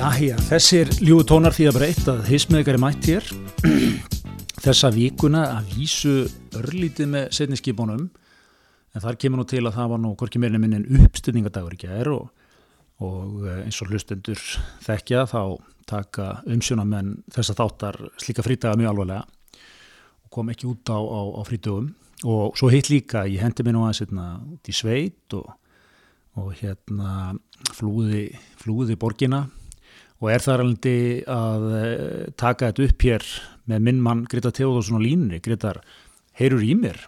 Jæja, þessir ljúu tónar því að breytt að hismiðgar er mætt hér. Þessa vikuna að vísu örlítið með setniskipunum en þar kemur nú til að það var nú hvorki meirinu minn en uppstyrningadagur ekki að er og, og eh, eins og hlustendur þekkja þá taka umsjónamenn þessa þáttar slíka frítaga mjög alvarlega og kom ekki út á, á, á frítugum og svo hitt líka, ég hendi mér nú aðeins hérna út í sveit og, og hérna flúði, flúði borgina og er þar alveg að eh, taka þetta upp hér með minn mann Greta Teodósson og línni. Gretar, heyrur í mér?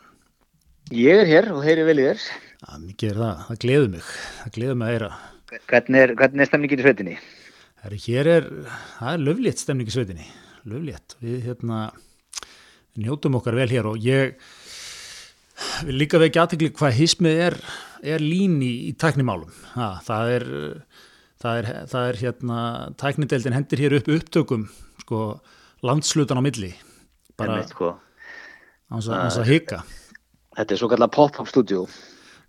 Ég er hér og heyri vel í þér. Það mikið er það, það gleður mig, það gleður mig að heyra. Hvernig er, hvernig er stemningin í sveitinni? Herri, hér er, það er löflétt stemning í sveitinni, löflétt. Við hérna, njótum okkar vel hér og ég vil líka vekja aðtegli hvað hismið er, er lín í, í tæknimálum. Ha, það er það er, það er hérna, tæknideldin hendir hér upp upptökum, sko, landslutan á milli, bara Einmitt, sko. hans að, að hika. Þetta er svo kallar pop-up studio.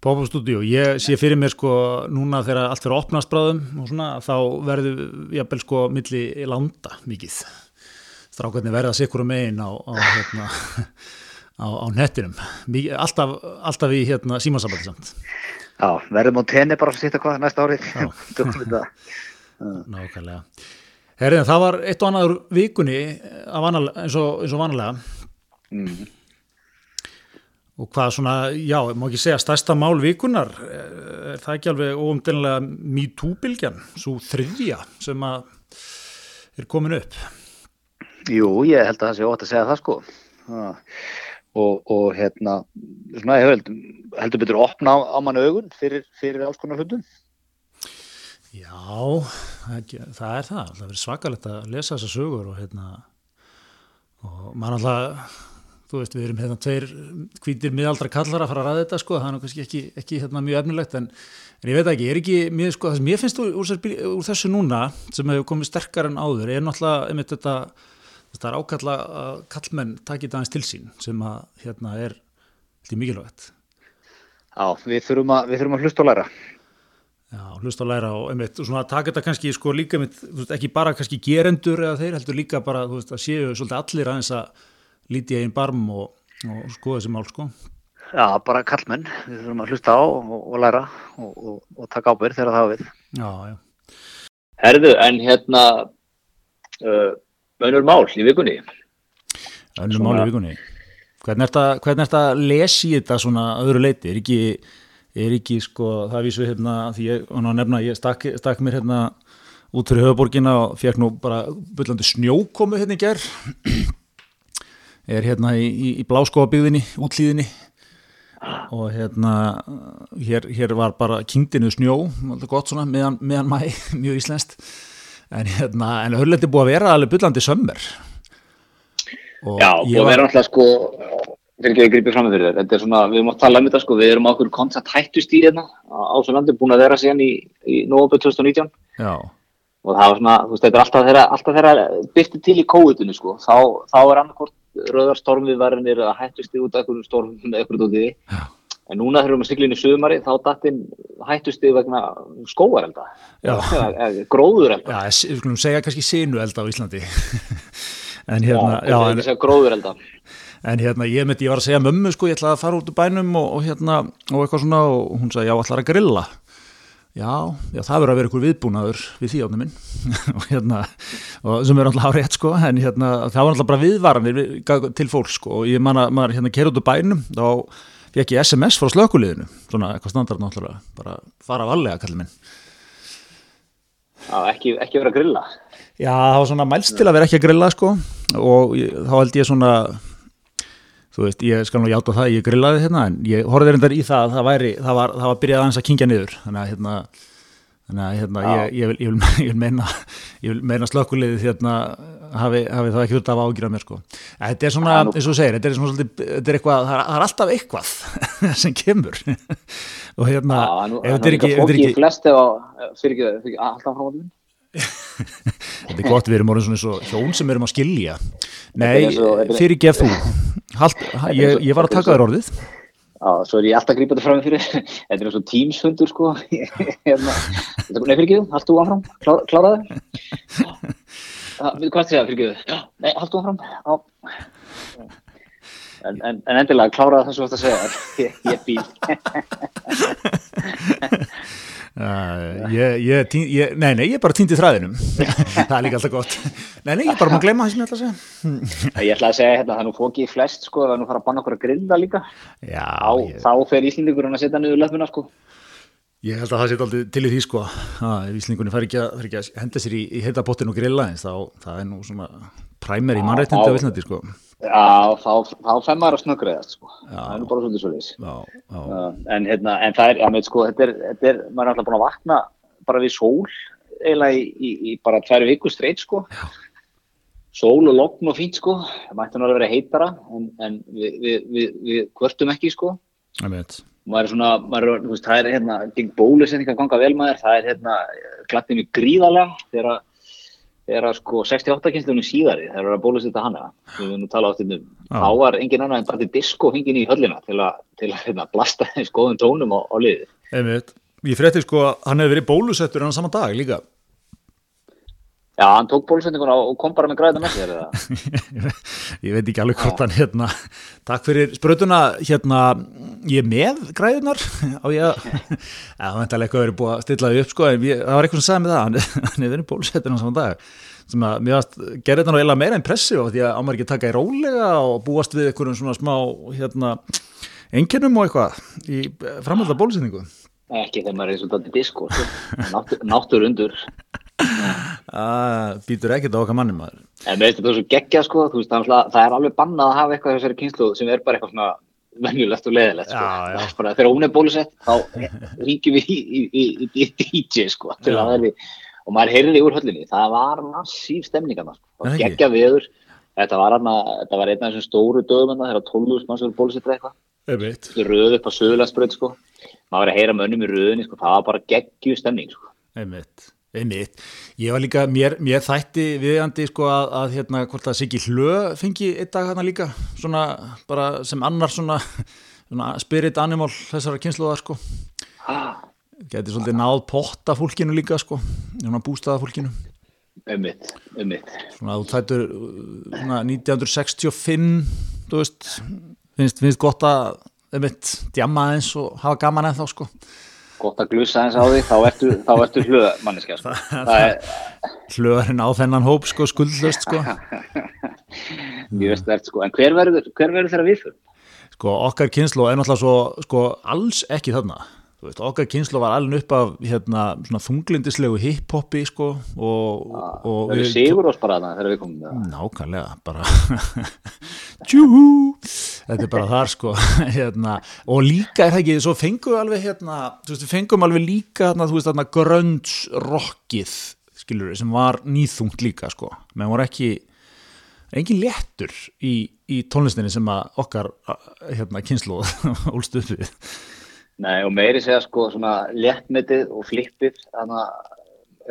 Pop-up studio, ég sé fyrir mér sko núna þegar allt fyrir opnast bráðum og svona, þá verður jafnvel sko milli landa mikið. Strákarnir verða sikkur um einn á, á, hérna, á, á nettinum. Alltaf, alltaf í hérna, símansambandi samt. Já, verðum á tenni bara að sýtta hvað næsta árið. Það. Nákvæmlega. Herriðan, það var eitt og annaður vikunni vanal, eins, og, eins og vanalega Mm. og hvað svona, já, má ekki segja stærsta mál vikunar, er það ekki alveg óumdenilega MeToo-bylgjan, svo þriðja sem að er komin upp. Jú, ég held að það sé ótt að segja það sko. Ha. Og, og hérna, svona, held, heldur betur að opna á, mann augun fyrir, fyrir alls konar hlutum. Já, það er það. Það verður svakalegt að lesa þessa sögur og hérna, og mann alltaf, þú veist, við erum hérna tveir hvítir miðaldra kallar að fara að ræða þetta sko, það er nú kannski ekki, ekki hérna mjög efnilegt en, en ég veit ekki, ég er ekki mér, sko, það sem ég finnst úr, úr, úr þessu núna sem hefur komið sterkar en áður er náttúrulega, einmitt þetta það er ákalla að kallmenn takit aðeins til sín sem að hérna er til mikilvægt. Já, við þurfum að, við þurfum að hlusta og læra. Já, hlusta og læra og einmitt og svona að taka þetta kannski sko líka einmitt, veist, ekki bara kannski gerendur eða þeir heldur líka bara, þú veist, að séu svolítið allir aðeins að líti einn barm og, og skoða þessi mál sko. Já, bara kallmenn, við þurfum að hlusta á og, og læra og, og, og taka ábyrð þegar það hafa við. Já, já. Herðu, en hérna uh, önnur mál í vikunni. Önnur mál í vikunni. Hvernig er þetta að lesi þetta svona öðru leiti? Er ekki, er ekki sko, það vísu hérna, því ég, nefna, ég stakk, stakk mér hérna út fyrir höfuborgina og fekk nú bara byllandi snjókomu hérna í gerð er hérna í, í, í bláskóabygðinni, útlýðinni og hérna hér, hér var bara kingdinu snjó gott svona, meðan, meðan mæ mjög íslenskt en hérna, en hörlendi búið að vera alveg byllandi sömmer og Já, og var... vera alltaf sko fyrir ekki að gripa fram með fyrir þetta er svona við að tala um þetta sko, við erum á okkur koncept hættust í hérna á svo landi, búin að vera síðan í, í november 2019 Já. Og það var svona, þú veist, þetta er alltaf þeirra, alltaf þeirra byrti til í kóðutinu sko, þá, þá er annarkort rauðarstormviðvarinir að hættusti út af einhverjum storm með einhverjum út í því. En núna þegar við erum að sigla inn í sögumari, þá dattinn hættusti vegna skóarelda, gróðurelda. Já, við skulum segja kannski sinuelda á Íslandi. en hérna, já, já en, gróðurelda. En hérna, ég myndi, ég var að segja mömmu, sko, ég ætlaði að fara út úr bænum og, og hérna, og eitthvað svona, og hún sagði, já, ætlaði að grilla. Já, já, það verður að vera ykkur viðbúnaður við því átnum minn og hérna, og sem er alltaf árétt sko, en hérna, það var alltaf bara viðvaranir til fólk sko og ég manna, maður hérna fekk ég SMS frá slökuliðinu, svona eitthvað standard náttúrulega, bara fara valega kallið minn. Já, ekki, ekki vera að grilla. Já, það var svona mælst til að vera ekki að grilla sko og ég, þá held ég svona þú veist, ég skal nú hjáta það, ég grillaði hérna en ég horfði reyndar í það að það væri, það var, það var byrjað aðeins að kingja niður þannig að hérna, þannig að hérna ég, ég, vil, ég, vil, ég vil meina ég vil meina slökkulegið hérna hafi, hafi það ekki þurft af ágjörða mér sko. Þetta er svona, eins og þú segir, þetta er svona þetta er eitthvað, það er, það er alltaf eitthvað sem kemur. Og hérna, ef þetta er ekki er ekki flest eða, fyrir ekki, ekki alltaf frá máttum þetta er gott, við erum orðin svona eins og hjón sem erum að skilja. Nei, fyrir gef þú. Halt, ég, ég var að taka þér orðið Já, svo er ég alltaf grípað þetta fram fyrir. Þetta er eins og tímsfundur, sko. Þetta nei, fyrir ekki, haldt þú áfram, Klá, kláraði. Hvað er það, fyrir ekki? Nei, haldt þú áfram. Já. En, en, en endilega, kláraði það sem þú ætti að segja. Ég, ég býð. Uh, ég, ég, tí, ég, nei, nei, ég bara týndi þræðinum. Það er líka alltaf gott. Nei, nei, ég bara má glemma það sem ég ætla að segja. Ég ætla að segja hérna, það er nú fókið flest, sko, það er nú fara að banna okkur að grilla líka. já, ég, þá fer Íslendingurinn að setja niður löfuna, sko. ég held að það sé aldrei til í því sko að Íslingunni fær ekki, fer ekki að henda sér í, í heita pottin og grilla eins þá það er nú svona præmer í á þá- Íslandi sko Já, þá, þá fær maður að snöggreðast, sko. Já. Það er nú bara svolítið svolítið. Uh, en, hérna, en það er, já, með, sko, þetta er, þetta er, maður er alltaf búin að vakna bara við sól, eiginlega í, í, í bara tvær viku streitt, sko. Já. Sól og logn og fínt, sko. Það mætti alveg vera heitara, en, en við, við, við, við kvörtum ekki, sko. Maður er svona, maður er, þú veist, það er, hérna, geng bólusetning að ganga vel maður, það er, hérna, glattið mjög gríðarlega þegar að þegar að sko 68 kynslunum síðari þegar það er að bólusetta hana við höfum nú talað átt um Já. þá var engin annar en bara til disco hengin í höllina til að, til að hérna, blasta þeim skoðum tónum á, á liðið Einmitt. Ég frétti sko að hann hefði verið bólusettur en á sama dag líka. Já, hann tók bólusetninguna og kom bara með græða með sér ég veit ekki alveg hvort hann hérna, takk fyrir sprötuna, hérna, ég er með græðunar á ég að, það alveg eitthvað verið búið að stilla því upp sko, en ég, það var eitthvað sem sagði mig það, hann, hefði verið bólusettur á sama dag, sem að mér gerði þetta eiginlega meira impressið á því að ámar ekki taka í rólega og búast við einhverjum svona smá, hérna, einkennum og eitthvað í framhaldar bólusetningu. Ekki þegar maður er til disco sko. Náttur, náttur undur býtur ekkert á okkar manni maður. En með þetta er svo geggja sko, veist, það er alveg bannað að hafa eitthvað þessari kynslu sem er bara eitthvað svona venjulegt og leðilegt sko. Þegar hún er bólusett þá ríkjum við í, DJ sko, og maður heyrði úr höllinni, það var massíf stemningarna sko, geggja viður þetta var, var einn af þessum stóru dögum þegar 12.000 manns voru bólusettir eitthvað. Einmitt. röð upp á söðulandsbröð sko. Maður var að heyra mönnum í röðinni sko, það var bara geggju stemning sko. Einmitt, einmitt. Ég var líka, mér, mér þætti viðjandi sko að, að hérna, hvort að Siggi Hlö fengi einn dag hérna líka, svona bara sem annar svona, svona spirit animal þessara kynsluðar sko. Gæti svolítið náð potta fólkinu líka sko, svona bústaða fólkinu. ummitt, ummitt Svona þú tættur svona 1965, þú veist, finnst, finnst gott að einmitt djamma eins og hafa gaman ennþá sko. Gott að glussa eins á því, þá ertu, þá ertu hlöð manneska sko. það er Hlöðurinn á þennan hóp sko, skuldlöst sko. mjög stert sko, en hver verður, hver verður þeirra við sko okkar kynslu er náttúrulega svo sko alls ekki þarna veist, okkar kynslu var alveg upp af hérna, svona þunglindislegu hip-hopi sko og, og Það eru sigur oss bara þarna þegar við komum það. nákvæmlega bara tjú þetta er bara þar sko hérna, og líka er það ekki, svo fengum við alveg hérna, veist, við fengum alveg líka hérna, þú veist, þarna grönnsrokkið sem var nýþungt líka sko, menn voru ekki engin léttur í, í tónlistinni sem að okkar hérna, kynslu ólst upp við Nei, og meiri segja sko svona léttmitið og flippið þannig að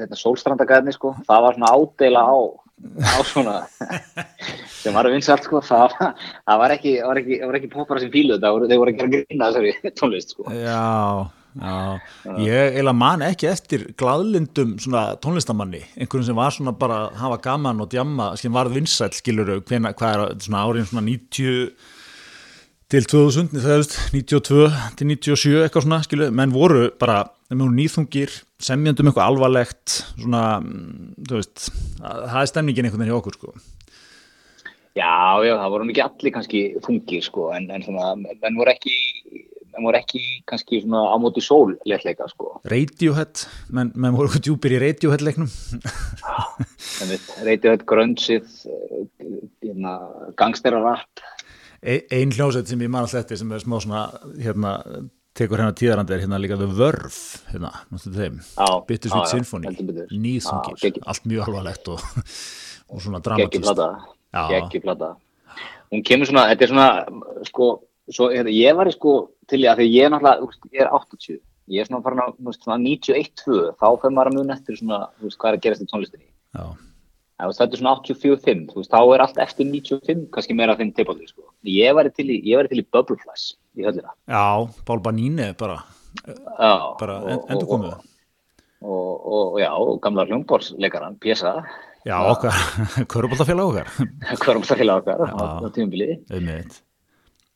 hérna, sólstrandagæðni sko, það var svona ádela á á svona sem var vinsalt sko það, var- það var ekki, það var ekki, var ekki poppara sem fíluð þetta, þeir voru ekki að grína þessari tónlist sko. Já, já, ég eiginlega man ekki eftir gladlindum svona tónlistamanni, einhverjum sem var svona bara að hafa gaman og djamma, sem var vinsæll skilur, hvað er svona árin svona 90 til 2000, það veist, 92 til 97 eitthvað svona, skilur, menn voru bara, þeim voru nýþungir semjandum eitthvað alvarlegt svona, mm, þú veist það er stemningin einhvern veginn hjá okkur sko. Já, já, það voru ekki allir kannski þungir sko, en, en svona, menn voru ekki menn voru ekki kannski svona á móti sól léttleika sko, Radiohead, menn, menn voru eitthvað djúpir í Radiohead leiknum en við reytið þetta grönnsið hérna, gangsterarrapp Ein- ein hljómsveit sem ég man alltaf eftir sem er smá svona hérna, tekur hérna tíðarandi er hérna líka The Verve hérna, Bittersweet Symphony, geggjum. allt mjög alvarlegt og, og svona dramatist gekki plata. Hún kemur svona, þetta er svona, sko, svo, hérna, ég var í sko til í að því ég er náttúrulega, ég er 80, ég er svona farin á, þú veist, svona 91-2, þá fyrir maður að muna eftir svona, hvað er að gerast í tónlistinni. Já, En, þú þetta er svona 84-5, þú veist, þá er allt eftir 95, kannski meira 5 tilbáður, sko. Ég var til í, ég var til í Bubble Flash, í höllina Já, Pál Baníni bara, Já, bara endur komið. og, og, og já, og gamla hljómborðsleikaran Pjesa, Já, okkar, Köruboltafélag okkar, hverjumstafélag okkar á, Já. á tímabilið auðvitað.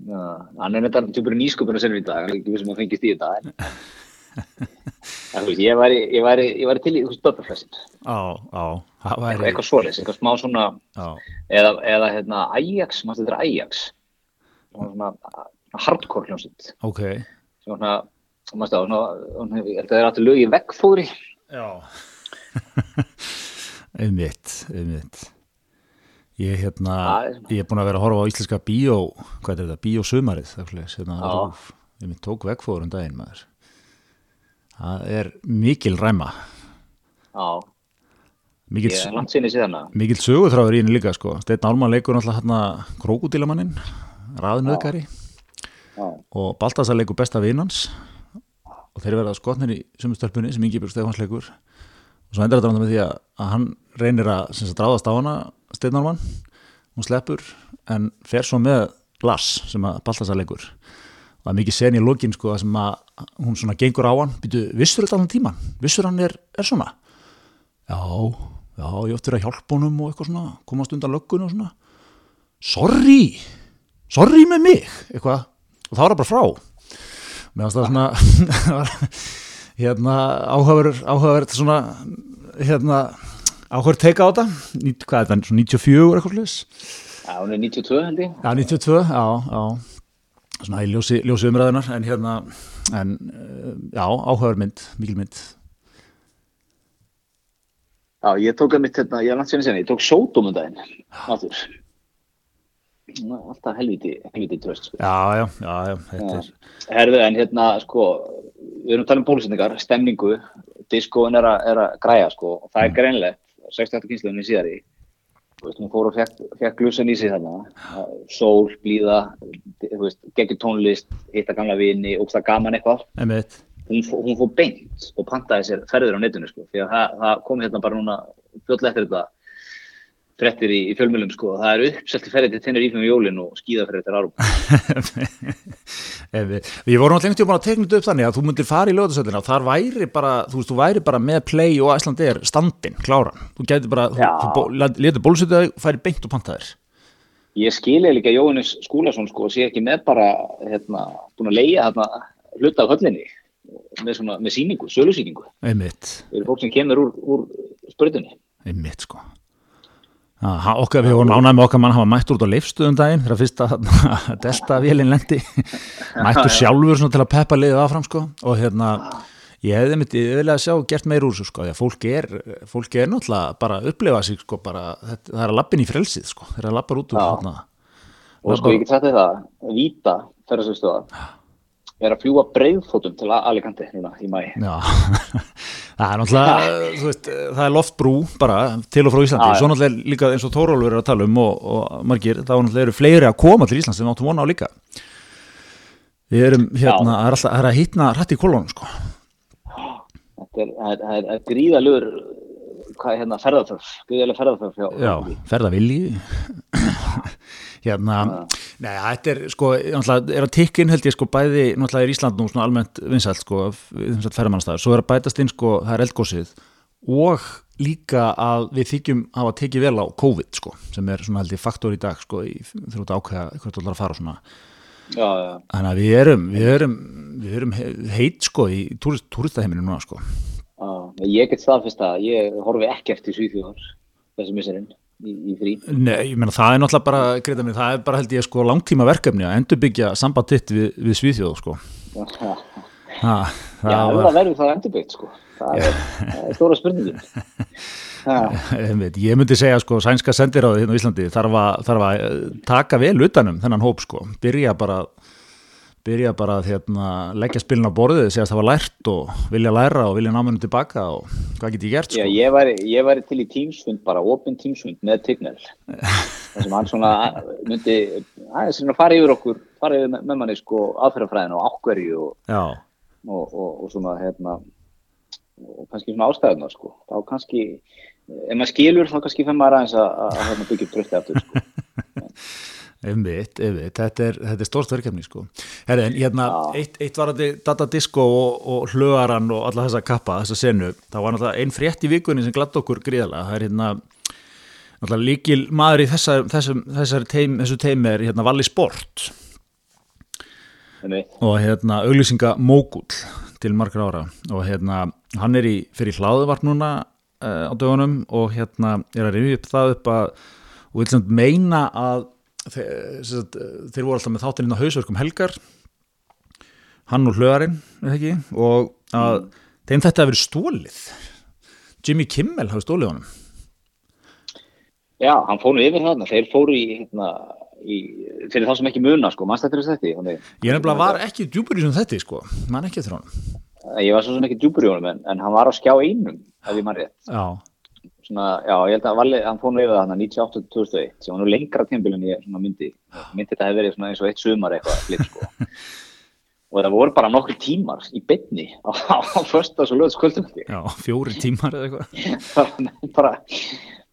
Já, hann er þetta tjúpur nýsköpun að senna í dag, ekki við sem að fengist í þetta en, en veist, ég væri, ég væri, ég væri til í, það væri, eitthvað svoleiðis, eitthvað smá svona já, eða, eða hérna Ajax, maður þetta er Ajax? Svona, svona hardcore hljómsveit. Ok, svona, maður þetta, svona, svona, þetta er alltaf lög í veggfóðri. Já, auðvitað, auðvitað. Ég, hérna, Það ég er búin að vera að horfa á íslenska bíó, hvað er þetta, bíósumarið, það er hérna, rúf. ég mynd tók vegfóður um daginn maður. Það er mikil ræma, já, mikil, mikil sögutráður í henni líka, sko. Steinn Álman leikur náttúrulega hérna krókudílamannin, raðnöðgari og Baltasar leikur besta vinans og þeir verða skotnir í sumustölpunni sem Ingi Björg Stefáns leikur. Og svo endur þetta með því að, að hann reynir að ráðast á hana Steinarmann, hún sleppur en fer svo með Lass sem að Baltasar leikur það er mikið sen í lokin sko það sem að hún svona gengur á hann. Býtu, vissur þetta allan tíman, vissur hann er, er svona? Já, já, ég verið að hjálpa honum og eitthvað svona komast undan löggun og svona. Sorry, sorry með mig eitthvað, og það bara frá. Meðan það svona hérna áhugaverður áhugaverður svona hérna áhugaverður teika á þetta. Hvað er þetta, svona 94 eitthvað slags já, hún er 92 held ég. Já, 92, já, já svona í ljósi, ljósi umræðunar en hérna, en eh, já, áhugaverð mynd, mikil mynd Já, ég tók að mitt hérna, ég er langt sinni sinni, ég tók sótum um daginn, náttúr. Alltaf helviti, helviti tröst, sko. já, já, já, já, þetta er Herðu, en hérna, sko, við erum að tala um bólusendingar, stemningu, diskóin er, að- græja, sko, og það er greinlegt, 68 kynsluðinni síðari, þú veist, hún fór og fekk, glusan í sig þarna, sól, blíða, geggjur tónlist, hitta gamla vini, og það gaman eitthvað, einmitt, hún, hún fór beint og pantaði sér ferðir á netinu sko, því að það, það kom hérna bara núna fljótlega eftir þetta frettir í, í fjölmjölum sko, það er uppselt í ferðir til tennir ífum í jólin og skíðaferðir til árum. Við vorum alltaf einhvern veginn að tekna þetta upp þannig að þú myndir fara í lögðarsöldina og þar væri bara, þú veist, þú væri bara með play og Æslandir standin, kláran. Þú gæti bara, þú, Já. þú bó, letur bólusöldið færi beint og pantaðir. Ég skilja líka Jóhannes Skúlason sko, sé ekki með bara hérna, búin að leia hérna, hluta af höllinni með, svona, með síningu, sölusýningu. Einmitt, Það eru fólk sem kemur úr, úr sprutunni. einmitt sko. Ha, ha- okkar, við vorum ánægð með okkar mann hafa mætt út á leifstuðum daginn þegar fyrsta delta vélinn lendi mættu sjálfur til að peppa liðið áfram sko. Og hérna ég hefði myndi vilja sjá gert meir úr þessu sko að fólk er, fólk er náttúrulega bara að upplifa sig sko bara, þetta, það er að lappin í frelsið sko, það er að lappar út úr Og sko ég get þér það, Víta, ferðarstöðstöða, er að fljúa breiðfótum til Alicante núna í mæ. Já, það er náttúrulega, þú veist, það er loftbrú bara til og frá Íslandi, svo náttúrulega líka eins og Þórólfur er að tala um og, og margir, þá náttúrulega eru fleiri að koma til Íslands sem áttum vona á líka. Við erum hérna, það er alltaf, það er að hitna rætt í kolónum, sko. Þetta er, það er, gríðalur, hvað er hérna, ferðarþörf, gríðalega ferðarþörf Já, fólki. Hérna, nei, þetta er sko, er að tikkin held ég sko bæði, náttúrulega er Ísland nú svona almennt vinsælt sko, vinsælt ferðamannstæður, svo er að bætast inn sko, það er eldgósið og líka að við þykjum hafa tekið vel á COVID sko, sem er svona held ég faktor í dag sko, að ákveða hvert ætlar að fara svona. Já, já, Þannig að við erum, við erum, við erum he- heit sko í túrist, túristaheiminu núna sko. já. Ég get staðfist að ég horfi ekki eftir Svíþjóðar þessi misserinn í, í frí. Nei, ég meina það er náttúrulega bara, greita mig, það er bara held ég sko langtíma verkefni að endurbyggja samband þitt við, við Svíþjóð sko. Já, Ha, það það var, var... verður það endurbyggt sko. Það er, það er stóra spurningin. Já, ég myndi segja sko sænska sendiráði hérna á Íslandi þarf að, þarf að eh, taka vel utanum þennan hóp sko, byrja bara byrja bara að hérna, leggja spilin á borðið, segja að það var lært og vilja læra og vilja náminu tilbaka og hvað get ég gert Já, sko. ég væri, ég væri til í tímsfund, bara opin tímsfund með Tignell. þar sem hann svona myndi aðeins svona fara yfir okkur, fara yfir með, manni sko aðferðafræðina og ákverju og, Já, og, og, og svona hérna og kannski svona ástæðunar sko. Þá kannski, ef maður skilur þá kannski fenn maður aðeins að, að, að hérna, byggja upp trösti aftur sko. Einmitt, einmitt, þetta er, þetta er stórst verkefni sko. Herri, en hérna, eitt, eitt var þetta Data Disco og, og hlögaran og alla þessa kappa, þessa senu, það var náttúrulega einn frétt í vikunni sem glatt okkur gríðalega, það er hérna náttúrulega líkil maður í þessa, þessum, teim, þessu teimi er hérna Valli Sport. Einmitt. og hérna auglýsinga Mógull til margar ára. Og hérna hann er í fyrir hlaðuvarp núna uh, á dögunum og hérna er að rifja upp það upp að og vil samt meina að þeir, sagt, þeir voru alltaf með þáttinn inn á hausverkum helgar hann og hlöðarinn ekki, og að þeim þetta hefur stólið Jimmy Kimmel hafi stólið honum. Já, hann fór nú yfir þarna, þeir fóru í, hérna, í fyrir þá sem ekki muna, sko, mannst þetta ég nefnilega var ekki djúpur í sem þetta sko, mann ekki eftir honum. Ég var svo sem ekki djúpur í honum, en, en hann var á skjá einum, ef ég mann rétt. Já, svona, já, ég held að Valli, hann fór nú yfir þarna 98-2001, sem var nú lengra tímbil en ég svona myndi, myndi þetta hefði verið eins og eitt sumar eitthvað flip, sko. Og það voru bara nokkur tímar í beinni á, á, á föstas og löðskvöldum já, fjóri tímar eða eitthvað. Bara,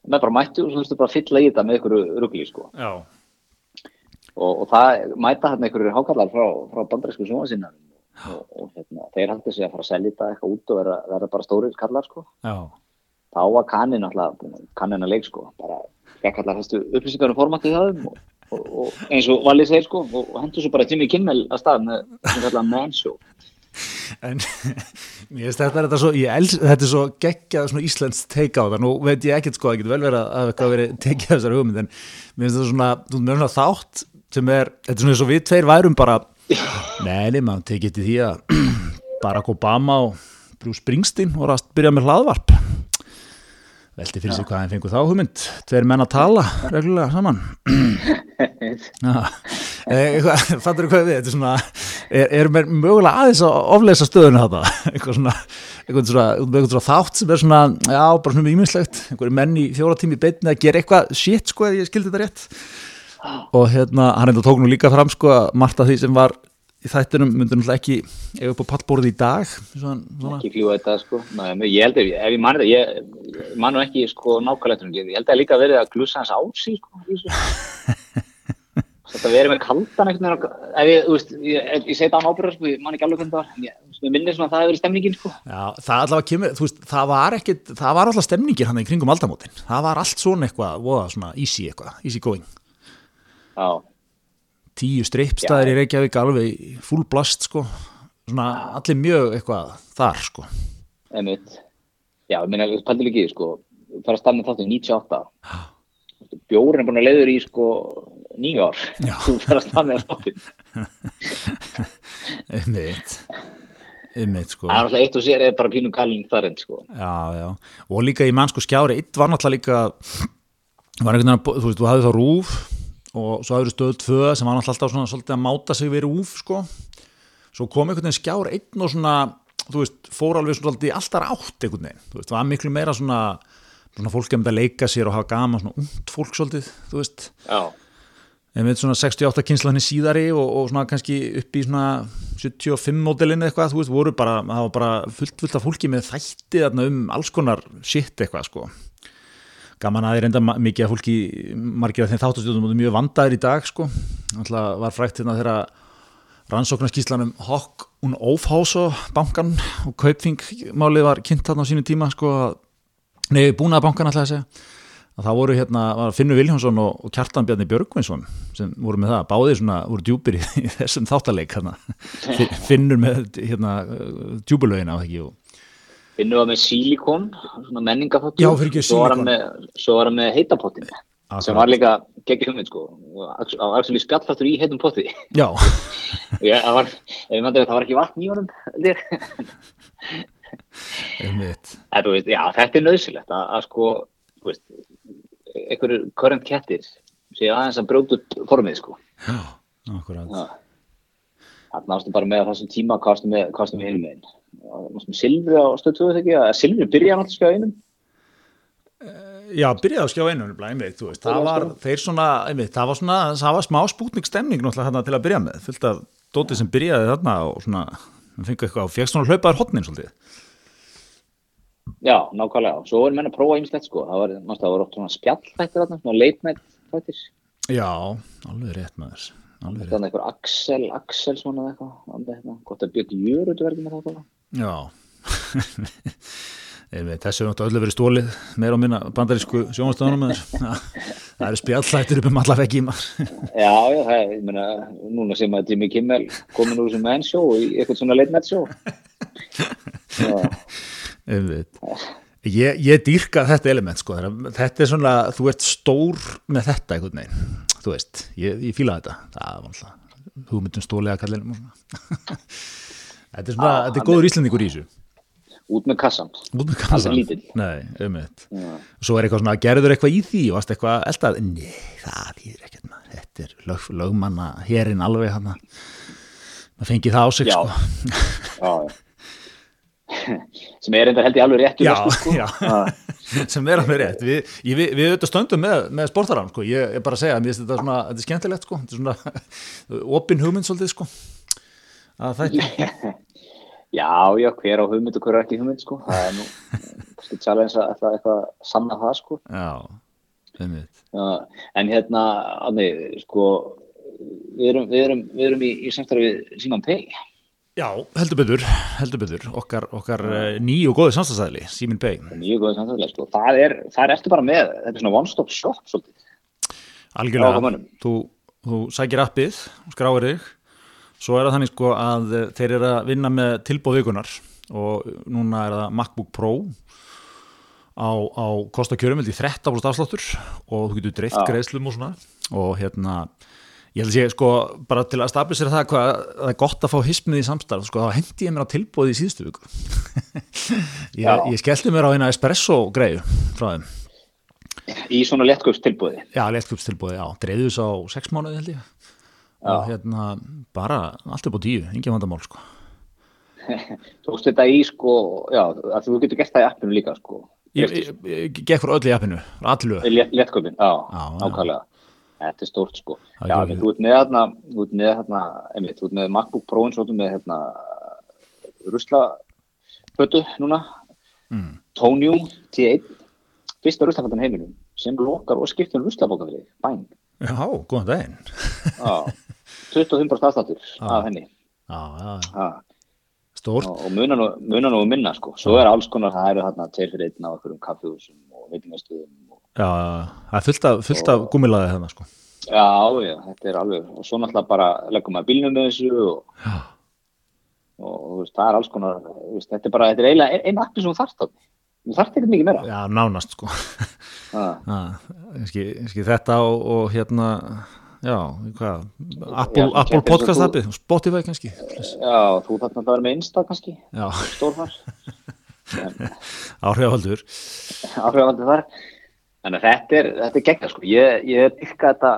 með bara mættu og svo bara að fylla í þetta með ykkur rugli, sko. Og, og það mæta hérna einhverjur hákallar frá, frá bandarísku sjónvasinnar og, og hérna, þeir haldi sig að fara að selja þetta eitthvað út og vera, vera bara stórir kallar sko. já þá var kannin alltaf kannin að leik sko. bara fekk allar hæstu upplýsingar um formatið það og, og, og eins og Valli segir sko, og, og hendur svo bara Jimmy Kimmel að stað með sem kallar Man Show En mér finnst þetta, þetta, svo, ég els, þetta er svo geggjað svona íslenskt teika á það, nú veit ég ekkert sko, það getur vel verið að eitthvað verið tekið af þessari hugmynd, en mér finnst þetta svona, þú veist, mér það þátt sem er, þetta er svona eins og við tveir værum bara, neini, maður tekið til því að Barack Obama og Bruce Springsteen voru að byrja með hlaðvarp. Velti fyrir sig hvað þeim fengur þá hugmynd, tveir menn að tala reglulega saman. Já, eitthvað, fattur þú hvað við, þetta er svona, er, er mér mögulega aðeins að ofleysa stöðuna þetta, eitthvað svona, eitthvað svona, eitthvað svona þátt sem er svona, já, bara svona íminnslegt, einhverju menn í fjóra tími beinni að gera eitthvað shit, sko, ef ég skildi þetta rétt. Og hérna, hann enda tók nú líka fram, sko, að margt af því sem var þættinum myndur náttúrulega ekki ef upp á pallborði í dag, svona, svona. ekki fljúa þetta sko. Ná, ég held að, ef ég mann þetta ég, ég man nú ekki sko nákvæmlega ég held að líka verið að glussa hans á sig sko, þetta verið með kaldan eitthvað ef ég, þú veist, ég, ég segi það án ábyrðar sko, ég man ekki alveg hvernig það var ég, mér minnir svona að það hefur verið stemningin sko. Já, það allavega kemur, þú veist, það var ekkit, það var alltaf stemningin hann í kringum aldamótin. Það var allt svona eitthvað, voða svona easy eitthvað, easy Tíu strippstæðir í Reykjavík alveg í full blast, sko. Svona allir mjög eitthvað þar, sko. einmitt já, ég meina, pældi líki, sko fara að stafna þáttu 98 bjórin er búin að leiður í sko Já. þú fara að stafna þáttu Einmitt. Einmitt, sko. það er alltaf eitt og sér er bara pínu kallin þar enn sko Já, já. Og líka í mannsku skjári, eitt var náttúrulega líka, var einhvern veginn, að- þú veist, þú hafði þá rúf og svo hafði stöð tvö sem var alltaf svona svolítið að máta sig við rúf, sko. Svo kom einhvern veginn skjár einn og svona, þú veist, fór alveg svolítið í alltaf átt einhvern veginn. Þú veist, það var miklu meira svona, svona fólk mynda að leika sér og hafa gaman, svona ungt fólk svolítið, þú veist. já, Ég veit svona 68 kynslanir síðari og, og svona kannski upp í svona 75 módelinu eitthvað, þú veist, voru bara, það var bara fullt fullt af fólki með þætti þarna um alls konar shit eitthvað, sko. Gaman að ég reynda ma- mikið að fólki, margir af þeim þáttastjóðum mjög vandaðir í dag, sko. Alltaf var frækt hérna þegar rannsóknarskíslan um Hokk und Ofhauso bankan og Kaupþing málið var kynnt þarna á sínu tíma, sko, að, nei, búnaða bankan alltaf að segja að það voru hérna, Finnur Viljánsson og, og Kjartan Bjarni Björgvinsson sem voru með það, báðir svona, voru djúpir í, í þessum þáttaleik hérna. Fi- Finnur með hérna djúbulögin á ekki og finnum við með sílikon svona ekki svo var hann með, með heitapottin. Sem var líka geggjum hugmynd sko. Og á actually spjallþáttur í heitum potti. Já, ég, það var, það var ekki vatn í honum þú veist, já, þetta er nöðsilegt að, að sko, veist, einhverjur current kettir sé aðeins að brjóta upp formið, sko. Já, akkurat. Það nástu bara með þessum tíma, hvað varstu með, varstu með hinum með Silfri á stöðtöðu þegar ekki, að Silfri byrja náttúrulega skjáða einum. Já, byrjaði að skjá einu nefnilega, einmitt, þú veist, það var, þeir svona, einmitt, það var svona, það var smá spútnik stemning náttúrulega þarna til að byrja með, fullt af dótið sem byrjaði þarna og svona, hann fengi eitthvað og fekk svona hlaupaður hotnin svolítið. Já, nákvæmlega. Svo er menn að prófa ýmislegt, sko. Það var, það var oft svona spjallþættir þarna, svona night þættir. Já, alveg rétt alveg rétt. Þannig einhver Axel, Axel svona eitthvað, hérna, gott að Björn Jörut verði með þetta. Já Þessu er náttúrulega öllu verið stólið meira á minna bandarísku sjónastöðunum það eru spjallhættir upp um alla veggi Já, já, það er, ég meina, núna sem að Jimmy Kimmel komin úr sem menn sjó í eitthvað svona late night sjó. Já, Einmitt. Ég, ég dýrka þetta element sko, þetta er svona, þú ert stór með þetta einhvern veginn, þú veist, ég, ég fíla þetta, það var alltaf hugmyndum stólega kallinum og svona. Þetta er svona, þetta er góður íslendingur í þessu. út með kassan. Út með kassan. Nei. Já. Svo er eitthvað svona, gerður eitthvað í því og varst eitthvað eldað, nei, það þýðir ekkert maður, þetta er lög, lögmanna herinn alveg hann maður fengi það á sig Já. sko. Já, já. sem er enda held ég alveg rétt Já, sko. já. Sem er alveg rétt við, ég, við, við auðvitað stöndum með, með sportarann sko. ég er bara að segja, svona þetta er skemmtilegt sko, þetta er svona opin hugmynd svolítið sko að þetta, Já, já, hver á hugmynd og hver er ekki hugmynd, sko. Það er nú, challenge að eitthvað að sanna það, sko. já, Já, en hérna, Andi, sko, við erum, við erum, við erum í, í samstarfi við Simon Pay. já, heldur betur, heldur betur okkar, okkar uh, ný og samstagsæðli Símin Bey, Það er mjög góðið samstarfi, sko. Það er, það er eftir bara með, þetta er svona one-stop shop, svolítið. Algjörlega þú, þú sækir appið, skráir þig svo er það þannig sko að eh, þeir eru að vinna með tilbóð vikunar og núna er það MacBook Pro á, á kostakjörum held í 13% afsláttur og þú getur dreift Já. greiðslum og svona. Og hérna ég held að sé sko bara til að stabilisera það hvað það er gott að fá hismið í samstarf sko þá hendi ég mér á tilbóð í síðustu viku. Ég, ég skellti mér á eina espresso greiðu frá þeim. Í svona léttköpstilbúði. Já, léttkupstilbóði, já, dreifðu þess á sex mánuði held ég og hérna bara allt upp á tíu, engin vandamál sko. Tókst þetta í, sko, já, að þú getur gert það í appinu líka, sko. Ég, ég, ég gekk fyrir öll í appinu, allu Lét, léttköpin, já, nákvæmlega. Þetta er stórt, sko. Já, er ekki- þú ert með hérna, þú ert með hérna, einmitt, þú ert með MacBook Pro eins og þú með hérna ruslafötu núna, mm. Tonium T1, fyrsta ruslafötan heiminum, sem lokar og skiptir um þig. bæn. Já, góðan daginn Já, 25% afstáttur af henni. Já, já, já, stórt og og munan og, munan og minna, sko. Svo er alls konar, það eru hérna tveir fyrir einn á einhverjum kaffihúsum og veitingastöðum og Já, það er fullt af, fullt af gúmilaði þarna sko. Já, já, þetta er alveg, og svo náttúrulega bara leggum maður bílnum með þessu og, og það er alls konar, þetta er bara, þetta er eiginlega ein, ein appi sem þarft á. Þú þarft ekkert mikið meira. já, nánast sko. Já, Já, kannski, kannski þetta og, og hérna Já, hvað, Apple, Já, Apple podcast svo appið, Spotify kannski já þú þarft að vera með Insta kannski, Já, stór þar, áhrifavaldur áhrifaldi þar. Að þetta er, þetta er geggjað, sko. Ég, ég dyrka þetta,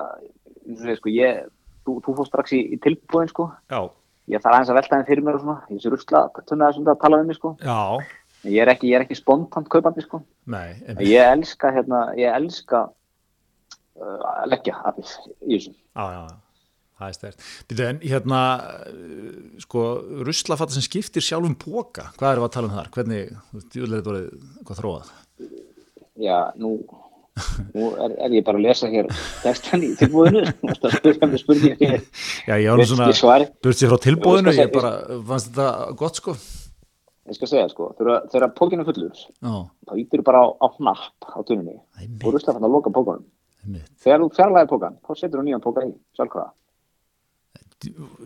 segir, sko, ég, þú, þú fór strax í, í tilbúin, sko. Já, Ég þarf aðeins að velta þeim fyrir mér og svona, ég sé þessum að tala um mig, sko. já, En Ég er ekki, ég er ekki spontant kaupandi, sko. nei. Ég elska, hérna, ég elska uh, að leggja appið í þessu. Það er stert. En hérna, uh, sko, ruslafatta sem skiptir sjálfum póka, hvað við að tala um þar? Hvernig, djúlega þetta voruð hvað þróað? Já, nú, nú er, er ég bara að lesa hér textan í með spurningi hér. Já, ég var nú svona, burt sér frá skal ég bara, fannst þetta gott, sko? Ég skal segja, sko, þegar, þegar pókinu er fullur, Já, þá ítir bara á, á hnapp á Einmitt. og rusla fann að loka pókanum. Þegar þú fjarlæði pókan, þá setur þú nýjan póka í,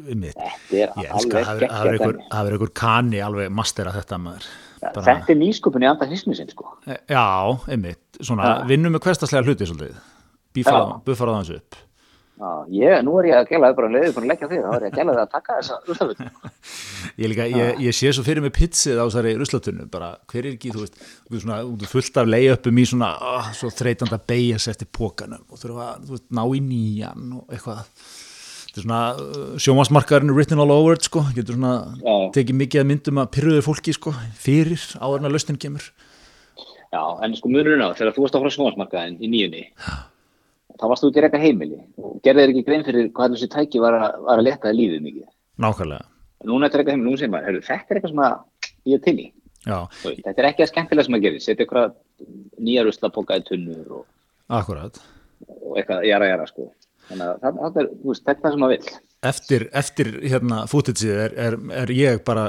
einmitt. Þetta er alveg það geggjað einhver, kani alveg mastera þetta maður. Bara- Þetta er nýsköpun í anda hismisinn, sko. Já, einmitt, svona, vinnum með hverstaslega hluti svolítið, bífara, Já. buffara það hans upp. Ég, nú er ég að gæla þið bara um leiðið fyrir að leggja þig, þá er ég að gæla þið að taka þessa ruslafötu. Ég, líka, ég, ég sé svo fyrir mig pizzið á þessari ruslatunnu, bara hver er ekki, þú veist, svona, fullt af leiðöpum í svona, oh, svo þreytand að beigja sér eftir pókanum og þurfa að, þú veist, ná í nýjan og eitthvað. Þetta er svona uh, sjómasmarkaðurinn written all over sko, getur svona Já. tekið mikið að myndum að pyrruðu fólki, sko, fyrir áður en að lausnin kemur. Já, en sko munurinn á, þegar þú varst á frá sjónvarsmarkaðin í nýjunni, þá varst þú ekki að reyka heimili og gerði þér ekki grein fyrir hvað þessi tæki var að, var að leta lífið mikið. Nákvæmlega, Núna er þetta segir maður, heyrðu, þetta er eitthvað sem að ég er til í. Þú Þetta er ekki að skemmtilega sem að gera, setja eitthvað nýja ruslapoka í tunnur og, akkurat. og eitthvað jara jara sko. þannig að það, það er, þú veist, þetta er sem maður vill Eftir, eftir hérna fútitsið er, er, er ég bara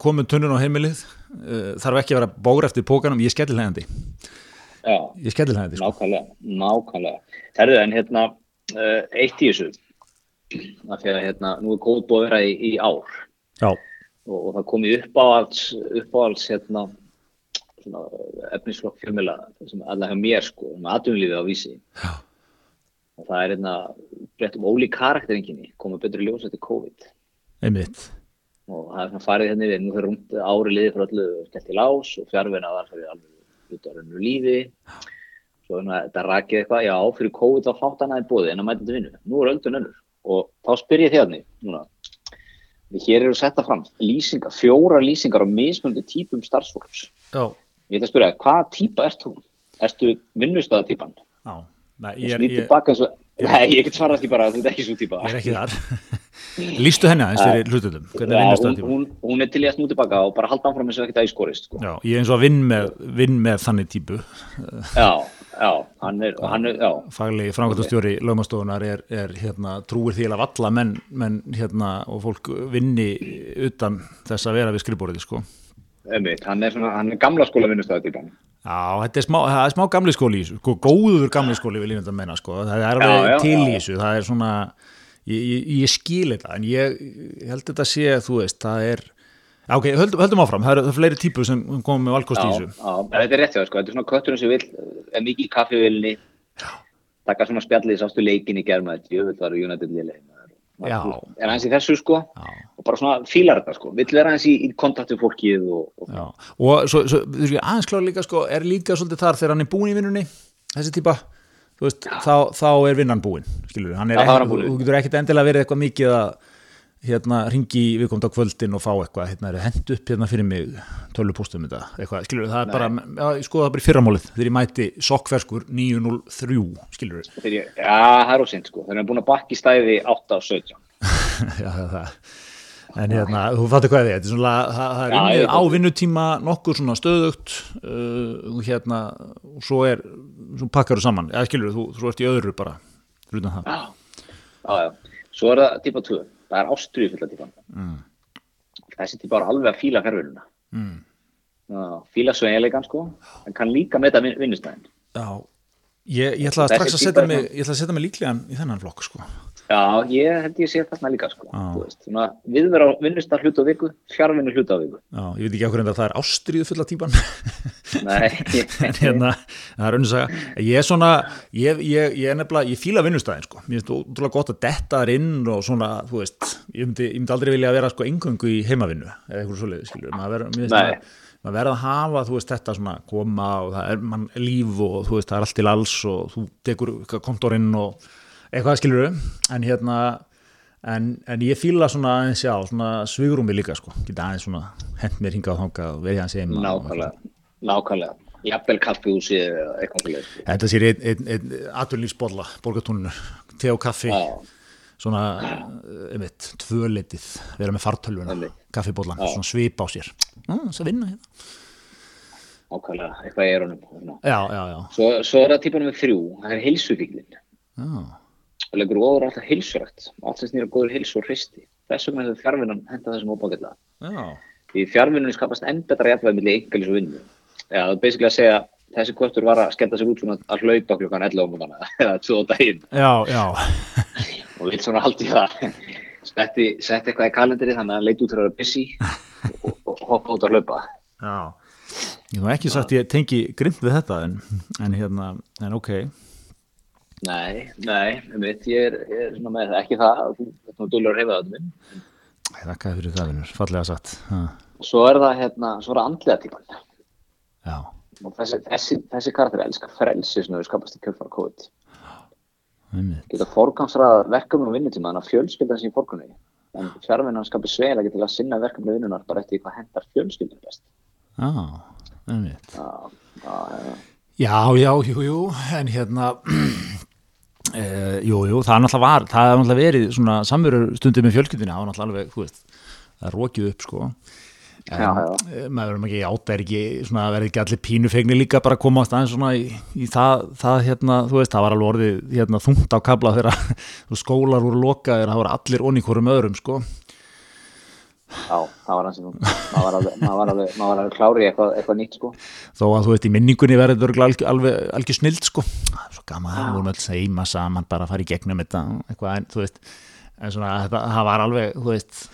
komin tunnun á heimilið uh, þarf ekki að vera bóra eftir pókanum ég skellir hægandi, Já, ég skellir hægandi sko. nákvæmlega, nákvæmlega. Herðu, en hérna uh, eitt í þessu. Af því að hérna, nú er góð búið að vera í, í ár. Já, og, og það komi uppáhalds uppáhalds hérna svona efnisflokk fjölmjöla sem allavega hjá mér sko, um atvinnulífið á vísi. Já. og það er hérna breytt um ólík karakterenginni komið betur í ljós eftir COVID. Einmitt. Og það er svona farið hérna við, nú fyrir rúmt ári liði fyrir öllu skellt í lás og fjárvinna var fyrir alveg hluta á rauninu lífi svo hérna þetta rakið eitthvað, já, fyrir COVID þá fátt annað en bóði en að mæta þetta vinnu, nú er öldun önnur og þá spyr ég þérni núna Við hér eru setta fram lýsingar, fjóra lýsingar á mismunandi típum starfsfólks. Já, Ég ætla að spyrja, hvaða típa ert þú? Ertu vinnustöðatípan? já, Nei, Og ég er, ég, og... Nei, ég get svarað því bara að þú ert ekki svo típa. ég er ekki þar Lýstu henni aðeins fyrir hlututum hvernig Já, vinnust hún, það tíma? hún, hún er til í að snú tilbaka og bara halda áfram eins og ekkert að í skorist. Sko. Já, ég er eins og að vinn með, vinn með þannig típu Já, já, hann er, hann er, já, faglegi framkvæmtastjóri lögmastofunar er, er hérna, trúir því að valla menn, menn hérna, og fólk vinni utan þess að vera við skrifbóriði sko. einmitt, hann er svona, hann er gamla skóla vinnustöðatípan. Já, þetta er smá, er smá gamli skóli í þessu, sko, góður gamli skóli vil ég mynda að menna, sko, það er alveg Já, já, til í þessu, það er svona, ég, ég, ég skil þetta, en ég, ég held þetta sé, þú veist, það er, ok, höldum, höldum áfram, það eru eru fleiri típur sem komum með valkost í þessu. já, þetta er rétt þér, sko, þetta er svona kötturinn sem vil, er mikið í kaffivilni, taka svona spjallið, sástu leikin í germa, jöfull var United liðlega. Er hans í þessu, sko, Já. og bara svona fílar þetta, sko, vill vera hans í, í kontakt við fólkið og, og og svo, svo þú veist, aðeins klára líka sko, er líka svolítið þar þegar hann er búin í vinnunni þessi típa, þú veist, þá, þá er vinnan búin, skilur hann er Já, er hann ekki, búinn. þú getur ekkit endilega verið eitthvað mikið að hérna ringi í viðkomt á kvöldin og fá eitthvað, hérna er hend upp hérna fyrir mig tölvupóstum þetta, eitthvað, skilur það er bara, já, skoða það bara í fyrramálið þegar ég mæti sokkferskur 903 skilur ég, já, það er ósint, sko, þeir eru búin að bakki stæði 8 á 17. já, það, það en hérna, þú fattir hvað ég, þetta er það, það er Já, unnið á vinnutíma nokkur svona stöðugt uh, hérna og svo er, svo pakkar þú saman eða skilur þú, svo ert í öðru bara fyrir utan það, Já, já, já. Svo er það típa 2, það er ástriðu fulla típan. Mm. Þessi típa er alveg að fíla ferðununa. mm. Fíla sveigleikan, sko, en kann líka meta vin- vinnustæðin. já ég, ég ætla strax að setja mig að mig líklegan í þennan flokk sko. Já, ég held ég sé þarna líka, sko, Já. þú veist, svona viðvera vinnustæð hlut á viku, fjárvinnu hlut á viku. já, ég veit ekki okkur en það er ástríðu fulla típan. Nei, en hérna, það er unnsaga ég er svona, ég, ég, ég er nefnilega ég fíla vinnustæðin sko, mér finnst útrúlega gott að detta þar inn og svona, þú veist ég myndi, myndi aldrei vilja vera sko engöngu í heimavinnu eða eitthvað svoleiði, skilur maður verður- maður- verða að hafa, þú veist, þetta svona koma og það er mann líf og þú veist, það er allt til alls og þú tekur eitthvað kontorinn og eitthvað skilur en hérna en, en ég fíla svona aðeins já, svona svigrúmi líka sko, geta aðeins svona hent mér hingað og þangað og verið aðeins og- nákvæmlega, nákvæmlega. Jafnvel kaffihúsi eða eitthvað fyrir leið. Þetta sér einn ein, ein, atvinnlífsbolla, borgatúninu, te og kaffi, Já, svona, einmitt, tvöleitið, vera með fartölvuna, Einmitt. kaffibollan, svona svipa á sér. Þess að vinna hérna. nákvæmlega, eitthvað erunum. og svona. Já, já, já. Svo, svo er það típa nummer þrjú, það er heilsufíklinn. já. og leggur óður alltaf heilsurækt og allt sem snýra góður heilsu og hristi. Þess vegna hefur fjárvinnan henda þessum óbákilla. Já, Því fjárvinnunni skapast enn betra jafnvæg milli engalis og vinnu. Það er basically að segja þessi kvötur var að skemmta sig út svona að hlaupa klukkan 11 á mútana eða 2 á daginn já, já, og vil svona haldi það. Setti, setti eitthvað í kalendari þannig að hann leit út fyrir að vera busy og, og hoppa út að hlaupa. já. Ég hef ekki sagt ég tengi grimt við þetta en, en hérna, en ok. Nei, nei, mitt, ég er, ég er svona með það, ekki það, þú dölur að reyfa það minn. Þakka fyrir það, vinnur, fallega satt. Já, Svo er það hérna, svo er það andlega típan. já, Og þessi, þessi, þessi karakter elskar frelsi sem hefur skapast í kjölfara COVID. Geta forgangsraða verkefnum og vinnutíma þannig að fjölskyldan sín fórgrunni. En fjárvinnan skapir svegilega til að sinna verkefni vinnunar bara eftir hvað hendar fjölskyldan best. Já, einmitt. Já, já, já. Jú, jú, en hérna, e, jú, jú, það er náttúrulega var, það er náttúrulega verið svona samverur stundið með fjölskyldinni, það var náttúrulega alveg, þú veist, það er rókið upp, sko. Já, já. Eh, maður verðum ekki átt er ekki svona verði ekki allir pínufegni líka bara að koma á staðin svona í, í það, það hérna, þú veist, það var alveg orðið hérna, þungt á kabla þegar skólar voru lokaðir, það voru allir onni hverjum öðrum sko. Já, það var alveg, maður var alveg, alveg klári í eitthvað, eitthvað nýtt sko. þó að þú veist, í minningunni verður alveg, alveg, alveg snild sko. það svo gaman, það vorum öll seima saman bara að fara í gegnum þetta eitthvað, en þú veist en svona, þetta, það var alveg, þú veist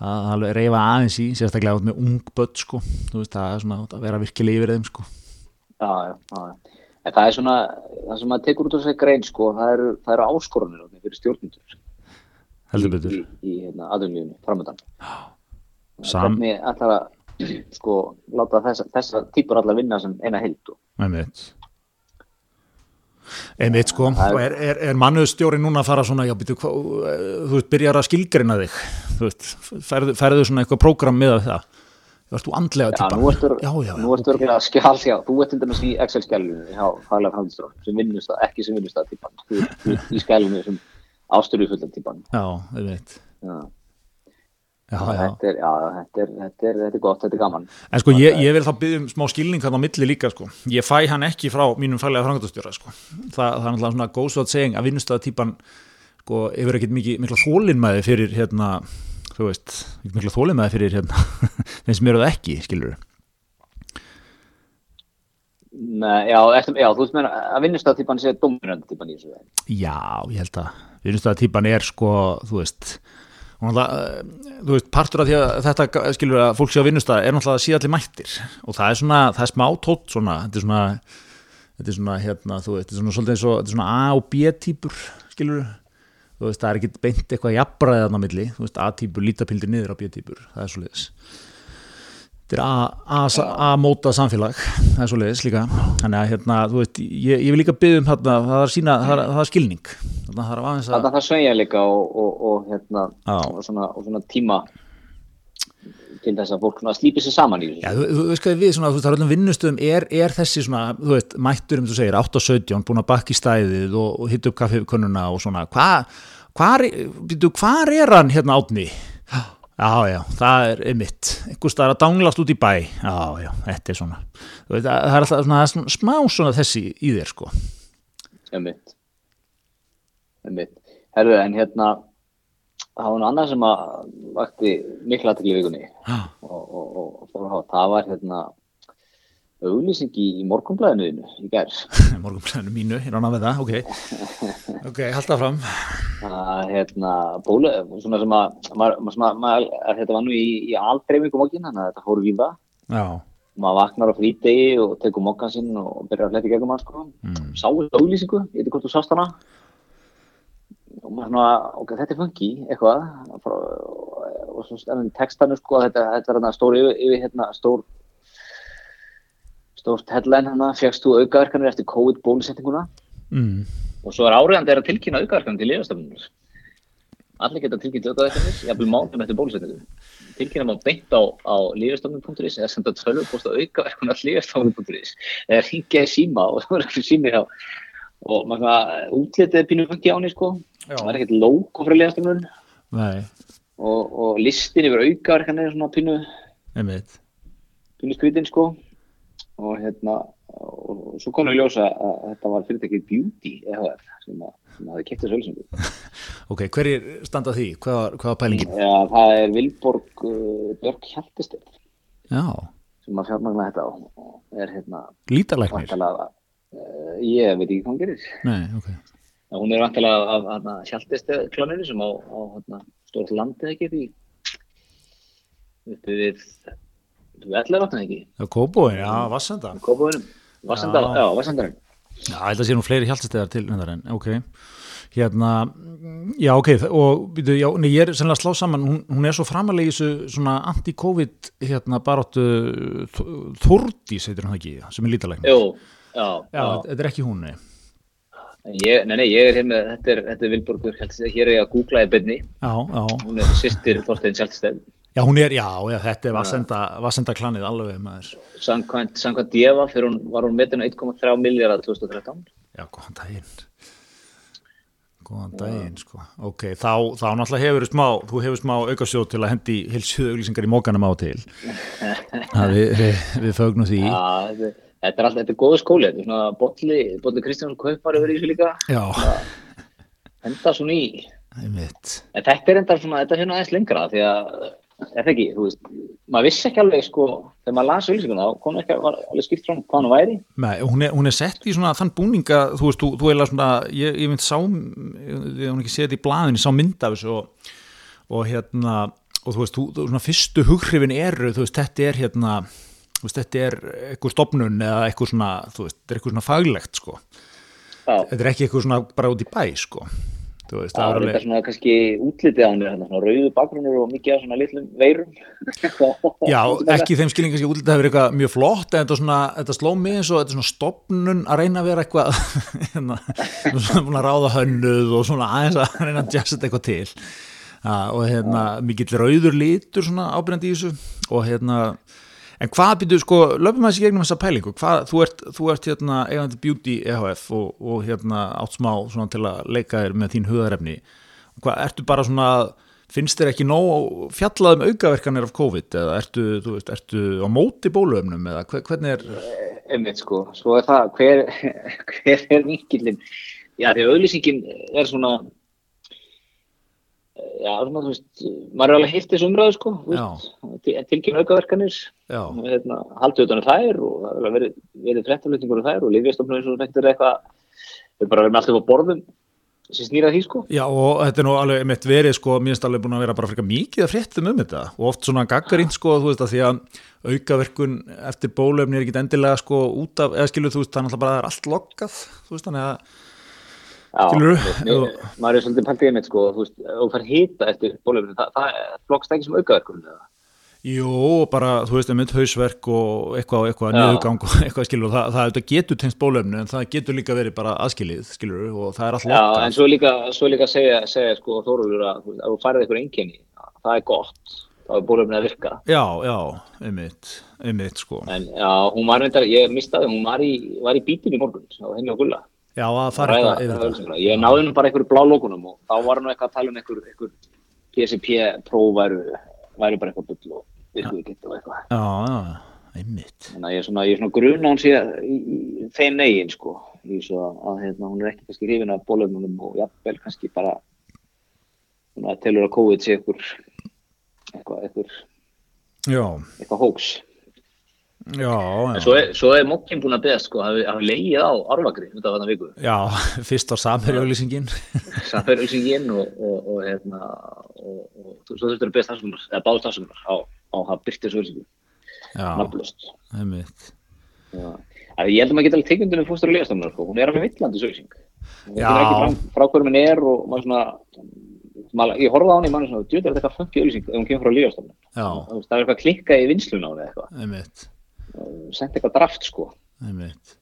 að alveg reyfa aðeins í sérstaklega át með ung börn sko. þú veist, það er svona að vera virkilega yfir þeim sko. Já, já, já. En það er svona, það sem maður tekur út á þessi grein sko, það eru, það eru áskorunir þarna fyrir stjórnendur heldur betur í, í, í hérna, aðunlífinu, framöndan. Sam, Hvernig ætlar að, sko, láta þessa, þessa típur allar vinna sem eina heild og einmitt einmitt sko. Það er- er, er, mannuðstjóri núna að fara svona já, býtu, hva, þú veist, byrjar að skilgrina þig þú veist, ferðu, ferðu svona eitthvað prógram með það? Þú veist, þú andlega Já, ertu, já, já, nú ertu örugglega að skjál hjá, þú ert til dæmis í Excel-skjálfinu hjá faglega framhaldstróð sem vinnust það, ekki sem vinnust það típan, þú ert ert í skjálfinu sem ástöruðfullan típan. já, Já, já, já. Þetta, er, já þetta, er, þetta, er, þetta er gott, þetta er gaman. En sko ég, ég vil þá byggja um smá skilning hann á milli líka sko. Ég fæ hann ekki frá mínum fælega frangatastjóra sko. Þa, það er náttúrulega svona góðsvægt seging að vinnustöða típan sko, hefur ekkert mikla þólinmæði fyrir hérna, þú veist, mikla þólinmæði fyrir hérna, þeim sem eru það ekki, skilur Nei, já, eftir, já, þú veist meina að vinnustaftípan sé dominandi típan í þessu. Já, ég held að vinnustöða típan er sko, þú veist og náttúrulega, þú veist, partur af því að þetta skilur að fólk sé á vinnustöða er náttúrulega að síða allir mættir. Og það er svona, það er smá tótt svona, þetta er svona þetta er svona, hérna, þú veist, þetta er svona svolítið eins og, þetta er svona A og B típur skilur, þú veist, það er ekki beint eitthvað jafnbræðið þarna á milli, þú veist, A típur lítapildir niður á B típur, það er svolítið þetta er A, A, A móta samfélag, það er svolítið líka, þannig að, hérna, þú veist ég, ég vil líka byggja um þarna, það er sína það er, það er skilning, þannig að það er aðeins að það sveigja líka og, og, og, hérna, og, svona, og svona tíma til þess að fólk slípi sér saman í þessu. Já, þú, þú veist hvað við, svona, þú veist, það er öllum vinnustöðum er, er þessi svona, þú veist, mættur um þú segir 8 og 17, búin að bakka í stæðið og, hitta upp kaffikönnuna og svona. Hvað, hvar, hvar er hann hérna átni? Já, já, það er einmitt, einhvers staðar að danglast út í bæ, já, já, þetta er svona. Veit, það er alltaf svona, það er svona smá svona þessi í þér, sko. Einmitt. Einmitt. Herðu, en hérna, það var nú annað sem að vakti mikla aðtekli vikunni. Já, og, og, og, og það var hérna auglýsing í, í morgunblæðinu í gær. morgunplæðinu mínu, rána með það, ok ok, halda fram að hérna, bólu, svona sem að, þetta var nú í, í aldreifingum okkin, þannig að þetta fór víða. Já, Maður vaknar á frítegi og tekur mokkan sinn og byrjar að fletta í gegnum hann, sko. mm. Sáu þetta auglýsingu, ég veit hvort þú sást hana. Og maður svona, ok, þetta er funky, eitthvað. Og svo stennum textanu, sko, þetta, þetta er hérna stór yfir, yfir hérna, stór, stórt headline hérna, fjagst þú aukaverkanir eftir COVID-bólusetninguna Mm. og svo er áriðandi að tilkynna aukaverkanir til liðastofnunir. Allir geta tilkynnt aukaverkanir, jafnvel mánum eftir bólusetningu. Tilkynna má beint á, á liðastofnun.is eða senda tölvupost á aukaverkunar liðastofnun.is eða ringja í síma og það er ekki sími hjá og maður svona útlitið pínu funki á henni sko. Það er ekkert logo frá liðastofnun Nei, og, og listin yfir aukaverkanir er svona pínu, einmitt pínu skrítin sko og hérna og, og svo við ljósa að þetta var fyrirtækið Beauty EHF sem, að, sem hafði kæft þessu ölsengu. Ok, hverjir standa að því? Hvað var, hvað var pælingin? Já, það er Vilborg uh, Björk Hjaltestedt Já, sem að fjármagna þetta og, er hérna lítarlæknir vantalega, uh, ég veit ekki hvað hann gerir. Nei, ok hún er vantalega af hérna, Hjaltestedt klaninu sem á, á hérna, stórt landið ekki því uppi við ætlaði vatnið ekki, kóbóin, já, vassenda Kópavíðinum, Vassendal, Já. Vassendarinn. Já, ég held að sé nú fleiri hjálpstegar til en, ok. Hérna, já, ok og já, nei, ég er sennilega að slá saman hún, hún er svo framalega í þessu svona anti-covid hérna baráttu Þordís, heitir hún það ekki sem er lítarlæknir Jú, já, Já, þetta er ekki hún, nei. Ég, nei, nei, ég er hér með, þetta er, þetta er Vilborg Björk Hjaltestedt, hér er ég að googla í byrni, hún er sýstir Þorstein Hjaltestedt. Já, hún er, já, já, þetta er vassenda, vassenda klanið alveg maður. Samkvæmt, samkvæmt fyrir hún, var hún metin á 1,3 miljardar 2013. Já, góðan daginn. Góðan daginn sko. Ok, þá, þá náttúrulega hefur smá þú hefur smá aukasjóð til að hendi heilsuðu auglýsingar í mókanum á til. Það við, við, við fögnum því. Já, þetta, er alltaf, þetta er góðu skóli þetta er svona Bolli, Bolli Kristjáns Kaupar yfir í þessu líka, já, enda svona í einmitt. En þetta er enda svona, þetta er hérna aðeins lengra því að, er það ekki, þú veist maður vissi ekki alveg sko, þegar maður las auðlýsinguna þá kom ekki alveg skipt frá hvað hann væri. Nei, hún er, hún er sett í svona þann búninga þú veist, þú, þú eiginlega svona ég, ég mynd sá, ég hún ekki séð þetta í blaðinu sá mynd af þessu og, og hérna, og þú veist, þú, þú svona fyrstu hughrifin eru, þú veist, þetta er hérna, þú veist, þetta er eitthvað stopnun eða eitthvað svona, þú veist, þetta er eitthvað svona faglegt, sko, þetta er ekki eitthvað svona bara út í bæ, sko veist, það það var er alveg svona kannski útlitið á hann svona rauðu bakgrunnur og mikið af svona litlum veirum. Já, ekki í þeim skilningi kannski útlitað hefur eitthvað mjög flott en þetta, svona, þetta sló mig eins og þetta er svona stopnun að reyna að vera eitthvað hérna, svona ráða hönnuð og svona aðeins að reyna að þetta eitthvað til. Og hérna mikill rauður litur svona ábyrjandi í þessu. Og hérna en hvað byrjuðu sko, löpum að þessi gegnum þessa pælingu. Hvað, þú ert, þú ert hérna eigandi Beauty EHF og, og hérna átt smá svona til að leika þér með þín hugarefni. Hvað, ertu bara svona finnst þér ekki nóg fjallað um aukaverkanir af COVID eða ertu, þú veist, ertu á móti bóluöfnum eða hver- hvernig er einmitt sko, svo er það hver, hver er vinkillin já því auðlýsingin er svona já svona þú veist maður er alveg heilt þessu umræðu sko tilkynna aukaverkanir hérna, haldið utan um þær og það hefur verið, verið fréttaflutningur um þær og lífjastofnum eins og þetta er eitthvað við bara verðum alltaf á borðum sem snýra því sko. Já og þetta er nú alveg mitt verið sko, mér finnst alveg búin að vera bara frekar mikið að fréttum um þetta og oft svona gaggarinn sko, þú veist að því að aukaverkun eftir bóluöfni er ekki endilega sko út af, eða skilur þú veist, þannig að bara það er allt lokkað, þú veist, þannig að Já, Skilurðu? þú maður er svolítið paldið einmitt sko, þú veist, ef þú fær hita eftir bólefni, það, það flokkst ekki sem aukaverkun eða? Jú, bara, þú veist, mynd hausverk og eitthvað, eitthvað Já. niðurgang og eitthvað skilur, það, það auðvitað getur tengst bólefni en það getur líka verið bara aðskilið, skilur, og það er allt Já, en svo líka, svo líka segja, segja sko Þórólfur að þú þú færið eitthvað einkenni, það er gott, þá er bólefni að virka. Já, já, einmitt, einmitt, sko. En já, hún var ég mistaði, hún var í, var í Já, að fara eitthvað yfir þetta. Ég náði nú bara einhverju blá lókunum og þá var nú eitthvað að tala um einhver, einhver PSP-próf væru, væru bara eitthvað bull og virkuðu ekki og eitthvað. Já, já, einmitt. Þannig að ég er svona, svona gruna hún sé í, í þeim negin sko, í svo að, hérna, hún er ekki kannski hrifin af bólöfnunum og jafnvel kannski bara svona telur að COVID sé einhver eitthvað, einhver, Já, eitthvað hóks. Já, En já. svo er, svo er mokkin búin að beða sko, hafi, hafi leigið á Árvakri út af þarna viku. Já, fyrst á samherjauðlýsingin. Samferðulsingin og, og, og, hérna, og, og svo þurftur að beða stafsumar, eða báðu stafsumar á, á að byrta þessu ölsingu, Já, nafnlust. einmitt. Já. Það- Ég held að maður geta alveg með fóstur og líðastofnunar, sko. hún er alveg villandi sögsing. Hún er ekki frá hverjum henni er og maður svona, ég horfði á henni, maður er svona, djúður er þetta eitthvað funky ölsing ef hún kemur frá líðastofnun. Já, Það er eitthvað klikkað í vinslun á henni eitthvað, sent eitthvað draft, sko. einmitt.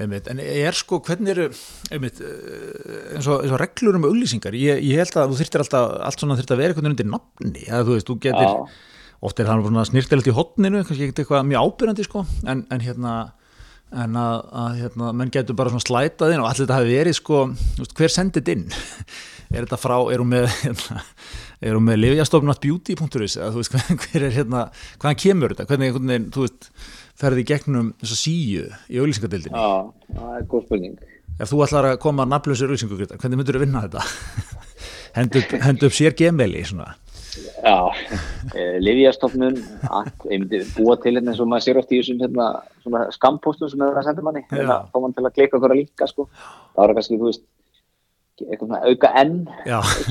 Einmitt, en er sko, hvernig eru, einmitt, eh, eins og, eins og reglur um auglýsingar, ég, ég held að þú þyrftir alltaf, allt svona þyrftir að vera einhvern veginn undir nafni, að þú veist, þú getur, Já. oft er það svona snirtilegt í hotninu, kannski ekkert eitthvað mjög ábyrjandi sko, en, en hérna en að, að hérna, menn getur bara svona slætað inn og allir þetta hafi verið sko veist, hver sendið inn er þetta frá, er hún með hérna, er hún með livjastofnatbeauty.is eða þú veist, hver, er hérna hvaðan kemur þetta, hvernig einhvern veginn þú veist, ferði í gegnum þessa síu í auglýsingadildinni, Já, það er góð spurning. ef þú ætlar að koma nafnlausir auglýsingu, hvernig myndur þú vinna þetta? Hendu upp, hendu upp sér gemeli svona. Já, eh, Livjastofnun, búa til hérna og maður sér oft í þessum hérna, svona skampóstum sem er að senda manni, þá mann til að klika okkur að líka, sko. Það var kannski, þú veist, eitthvað svona auka enn, já,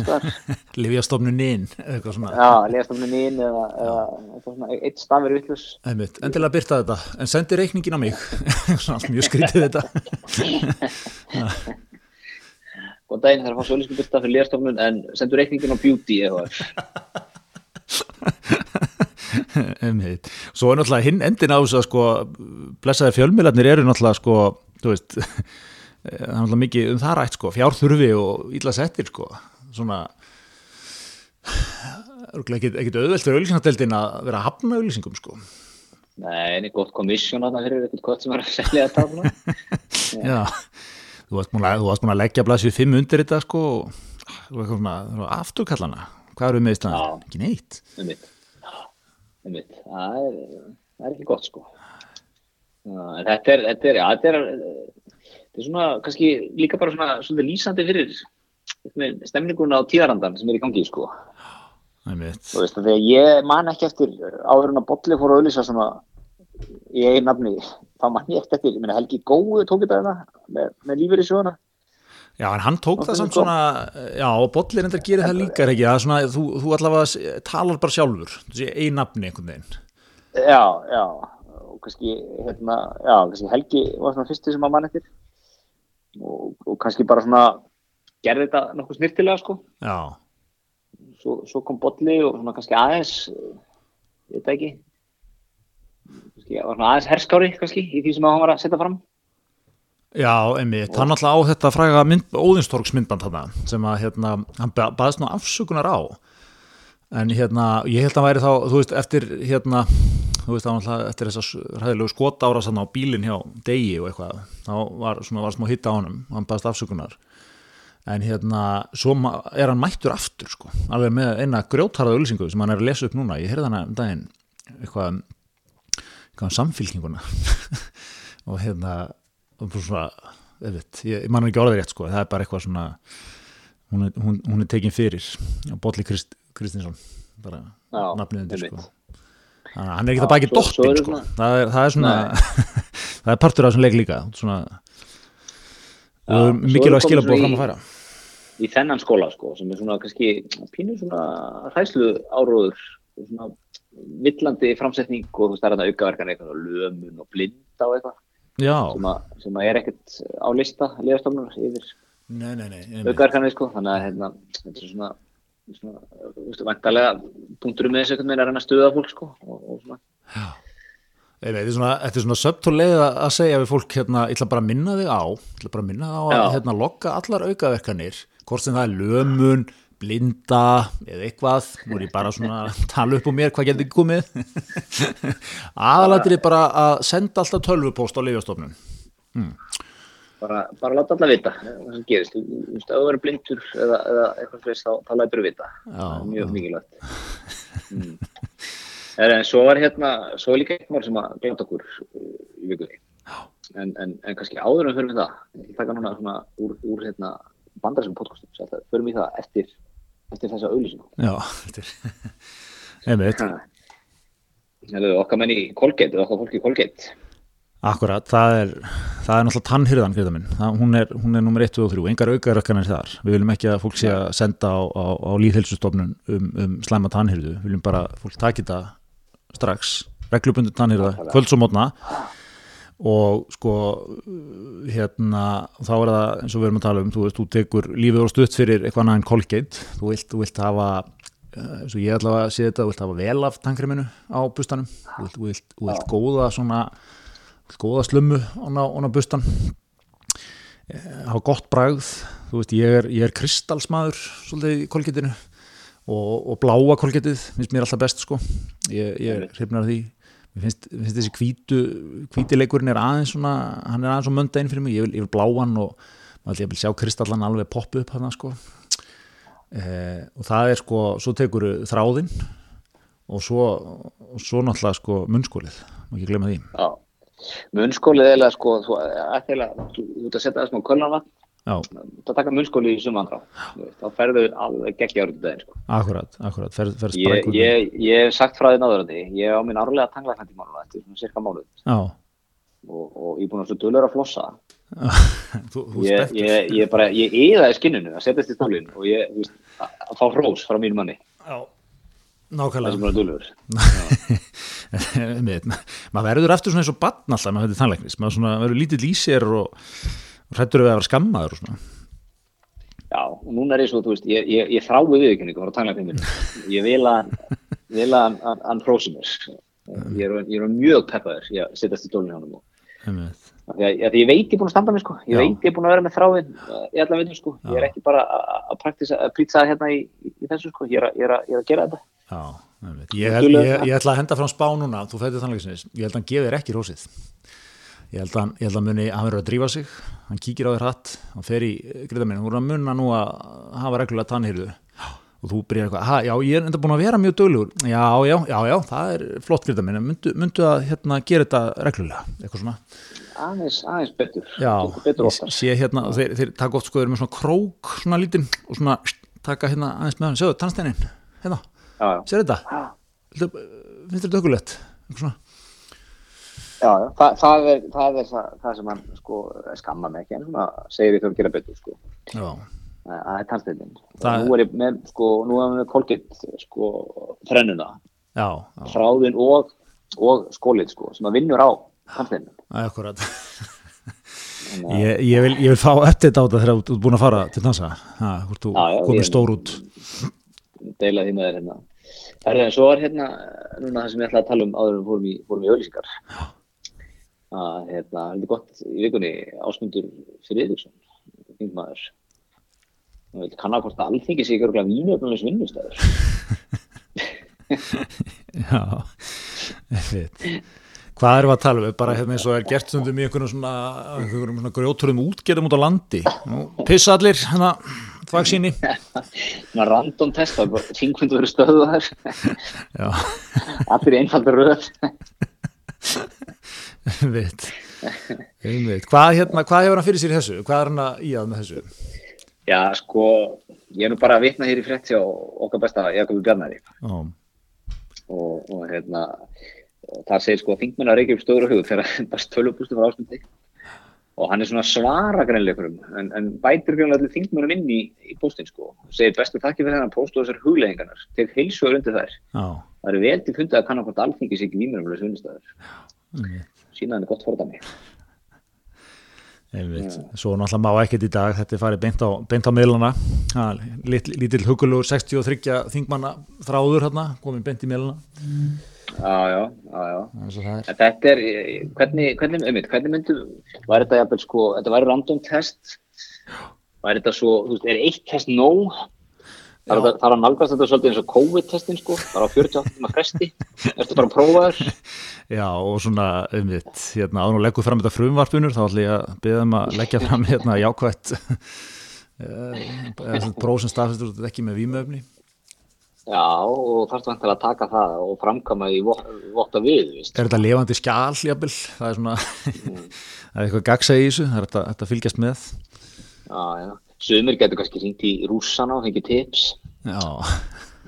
eitthvað, svona. Já, Livjastofnun inn eða, eða eitthvað svona, eitt stafir vittlus. Einmitt, endilega byrta þetta, en sendi reikningin á mig. Svona mjög skrítið þetta. Góðan daginn, það er að fá svolísku byrta fyrir Livjastofnun en sendur reikningin á beauty eitthvað. Einmitt, svo er náttúrulega hinn endin á þess að sko, blessaði fjölmiðlarnir eru náttúrulega sko, þú veist það er náttúrulega mikið um það rætt sko. Fjárþurfi og illa settir sko. Svona ekkit auðvelt fyrir auðlýsingadeildin að vera að hafna auðlýsingum sko. Nei, en gott komissjón þarna fyrir eitthvað kott sem er að selja þetta þarna. Já, þú varst búin að, að leggja blaðsvið fimm undir þetta sko afturkallana hvað eru með? Já. Ekki neitt. Það er, það er ekki gott sko. Þetta er þetta er, þetta er svona, kannski líka bara svona svona lýsandi fyrir stemninguna á tíðarandan sem er í gangi sko. Þú veist, þegar ég man ekki eftir áður en að Bolli fór að auðlýsa svona í einn nafni, þá man ég eftir ég meina Helgi Góu tók þetta hérna með, með lífur í sjóðuna Já, en hann tók Og það samt kom- svona já, og bollir endur gerir það líka ekki, er svona, þú, þú allavega talar bara sjálfur, þú sé ein nafni einhvern veginn. Já, já, og kannski, hérna, já, kannski Helgi var svona fyrsti sem að mann eftir og, og kannski bara svona gerði þetta nokkuð snirtilega, sko. Já, Svo, svo kom Bolli og svona kannski aðeins, ég veit ekki, kannski var svona aðeins herskári, kannski, í því sem hann var að setja fram. Já, einmitt, hann alltaf á þetta fræga mynd, Óðinstorgs myndband þarna sem að hérna, hann ba- baðst nú afsökunar á en hérna, ég held að hann væri þá, þú veist, eftir hérna, þú veist, hann alltaf eftir þess að ræðilegu skotára á bílinn hjá degi og eitthvað, þá var svona var smá hitta á honum, hann baðst afsökunar. En hérna, svo er hann mættur aftur, sko, alveg með eina grjótarða ölsingu sem hann er að lesa upp núna, ég heyrði hana um daginn eitthvað eitthvað um samfylkinguna. Og hérna og svona, veit, ég, ég mann ekki orðið rétt sko, það er bara eitthvað svona hún er, hún, hún er tekin fyrir Bolli Krist, Kristinsson bara Já, nafnið undir sko. Þannig að hann er ekki Já, að baki eru sko. það er, það er svona það er partur af þessum leik líka svona og mikilvæg skilabóð fram að færa. Í þennan skóla, sko, sem er svona kannski pínu svona hræslu áróður, svona villandi framsetning og þú veist, það er þetta aukaverkan eitthvað, lömun og blinda og eitthvað. Já, sem sem að er ekkert á lista liðastofnunar yfir aukaverkanir sko, þannig að hérna, þetta er svona, vantarlega punkturum með þessu einhvern veginn að reyna að stuða fólk sko og, og svona, Nei, Þetta er svona, þetta er svona subtóleið að segja við fólk hérna, ég ætla bara að minna þig á ég ætla bara að minna þig á að Já. hérna, lokka allar aukaverkanir, hvort sem það er lömun, blinda eða eitthvað, nú er ég bara svona að tala upp á mér hvað getur komið. Aðalættir er bara að senda alltaf tölvupóst á lifjastofnun bara, bara láta alla vita það sem gerist, þú veist, þú verður blindur eða, eða eitthvað fyrir þá, þá lætur þú vita það er mjög mikilvægt. Mm. en, svo var hérna svo er líka eitthvað sem að glemt okkur uh, í vikunni. En, en, en kannski áður en fyrir við það ég taka núna svona úr, úr hérna bandarsum podcastum, svo að förum við það eftir eftir þessa auðlýsingu Já, einmitt, Hello, okkar menn í Colgate, okkar fólk í Colgate akkurat það er, það er náttúrulega tannhyrðan Greta minn, það, hún er, er nummer 1 og 3 engar aukaverkanir þar, við viljum ekki að fólk sé að senda á, á, á líðhelsustofnun um, um slæma tannhyrðu, við viljum bara fólk taki þetta strax. Reglubundu tannhyrða, Nákvæmlega. kvölds og sko hérna, þá er það eins og við erum að tala um, þú veist, þú tekur lífið og stutt fyrir eitthvað annað en Colgate. Þú vilt, þú vilt hafa eh, eins og ég ætla að sé þetta, þú vilt hafa vel af tankreminu á bustanum, þú vilt, þú vilt, þú vilt góða svona góða slummu án á, án á bustan. Eh, hafa gott bragð. Þú veist, ég er, ég er kristalsmaður svolítið í kolgetinu og, og bláa kolgetið finnst mér alltaf best sko. Ég, ég er hrifnar af því. Mér finnst, finnst þessi hvítu hvítileikurinn er aðeins svona hann er aðeins svo mönda inn fyrir mig, ég vil, ég vil bláan og maður ég vil sjá kristallan alveg poppa upp hann sko. Eh, og það er sko, svo tekur þráðinn og svo, og svo náttúrulega sko munnskólið, má ekki glemma því. Já, munnskólið eða sko, þú ert að setja það smá kölnarna, já, þú taka munnskólið í sumandrá, þá. Ferðu alveg geggja árið daginn sko. akkurat, akkurat. Fer, fer Ég, sprækur ég, ég hef sagt frá því náðurandi, ég á minn árlega tanglæknandi máluna eftir svona cirka mánuð já, og, og ég er búin að svo dölur að flossa. þú, þú Ég, ég, ég bara, ég eða í skinninu að setjast í stólinn og ég, þú veist, að fá hrós frá mínu manni, já, það nákvæmlega maður verður eftir svona eins og batn alltaf með þetta tannleiknis, maður verður lítill í sér og hrættur við að vera skammaður og svona. Já, og núna er ég svo, þú veist, ég, ég, ég þrái viðurkenningu frá tannlækninginu. Ég vil að vil að hann, hrósi mér. Ég er, ég er mjög peppaður að setjast í hjá hann og Því ég veit ég er búin að standa mig sko, ég Já. veit ég er búin að vera með þráin í alla veitum sko, ég er Já. ekki bara að- að praktisa, að prýtsa hérna í, í, þessu sko, ég er, að- ég, er að, ég er að gera þetta. Já. Ég, held, ég, ég ætla að henda fram spá núna, þú fættir tannleiknisins, ég held að hann gefi þér ekki rósið. Ég held að hann, ég held að muni, hann verður að drífa sig, hann kíkir á þér hatt, hann fer í griðaminn, hún er að munna nú að hafa reglulega tannhyrðu og þú byrjar eitthvað, ha, já, ég er enda búin að vera mjög döglegur, já, já, já, já, það er flott griðaminn, myndu, myndu að hérna gera þetta reglulega, eitthvað svona. Aðeins, aðeins betur. Já, betur sé hérna, þeir, þeir taka oft sko, þeir eru með svona krók, svona lítinn og svona taka hérna aðeins með hann, sjáðu, tannsteinin, hérna, sér þetta, finnst eitthvað svona. já, já. Þa, það, er, það er það, sem hann sko, skamma mig ekki en svona segir ég þurfum að gera betur sko. Já, Það er tannstæðin Það- Nú er ég með, sko, nú er ég með Colgate sko, þrennuna. Já, já, þráðin og, og skólið sko, sem að vinnur á akkurat. Ég, ég, vil, ég vil fá eftir þetta á þetta þegar þú ert búin að fara til dansa, hvort þú komir stór út. deila því með þér hérna. Það er en svo er hérna núna það sem ég ætla að tala um áður en við fórum í, í auðlýsingar að hérna, það er gott í vikunni ásmundur Friðriksson þingmaður. Og vil kanna hvort að alþingi sé ekki örgulega vínöfnulegs vinnustæður Já, veit. Hvað erum við að tala um? Bara hérna eins og er gert stundum í einhvern svona, svona grjóturum útgerðum út á landi. Pissa allir, hérna, þvagsýni. svona random test, það er bara þingfundu verið stöðuðar Já, allir í einfaldur röð. Ég veit. Hvað, hérna, hvað hefur hann fyrir sér í þessu? Hvað er hann að í að með þessu? Já, sko, ég er nú bara að vitna hér í frétt hjá okkar besta Jakobi Bjarnari Já, og, og hérna þar segir sko að þingmenn að reykja upp stóður og hugur þegar bara stölupústu frá ásmundi. Og hann er svona svara greinleikurum en, en bætir greinlega allir þingmennum inn í, í póstinn sko. Og segir bestu takki fyrir þennan póst og þessar hugleggingarnar tek heilsugur undir þær. Já, það eru vel til fundið að kannan hvort alþingis ekki einmitt. síðan er gott fordæmi Einmitt. Svo náttúrulega má ekkert í dag, þetta er farið beint á, beint á lit, lítill hugulugur 63 þingmanna þráður hérna, komin beint í miðlana. já, já, já, já. En þetta er, eh, hvernig, hvernig, einmitt, hvernig myndu, var þetta jafnvel sko, þetta væri random test, væri þetta svo, þú veist, er eitt test nóg? Það er, það er að nálgast þetta svolítið eins og COVID-testin sko, bara á 48 tíma fresti, ertu bara að prófa þér? Já, og svona, einmitt, hérna, áður og leggur fram þetta frumvarpunur, þá ætlum ég að beða um að leggja fram hérna jákvætt eða svona próf sem staðfestur þetta ekki með vímöfni. Já, og þarfst vantilega að taka það og framkama í vo- votta við, víst. Er þetta lifandi skjál, jafnvel? Það er svona, það er eitthvað gagsæði í þessu, það er þetta að fylgjast með. Já, já. Sumir getur kannski hringt í rússana og fengið tips. Já,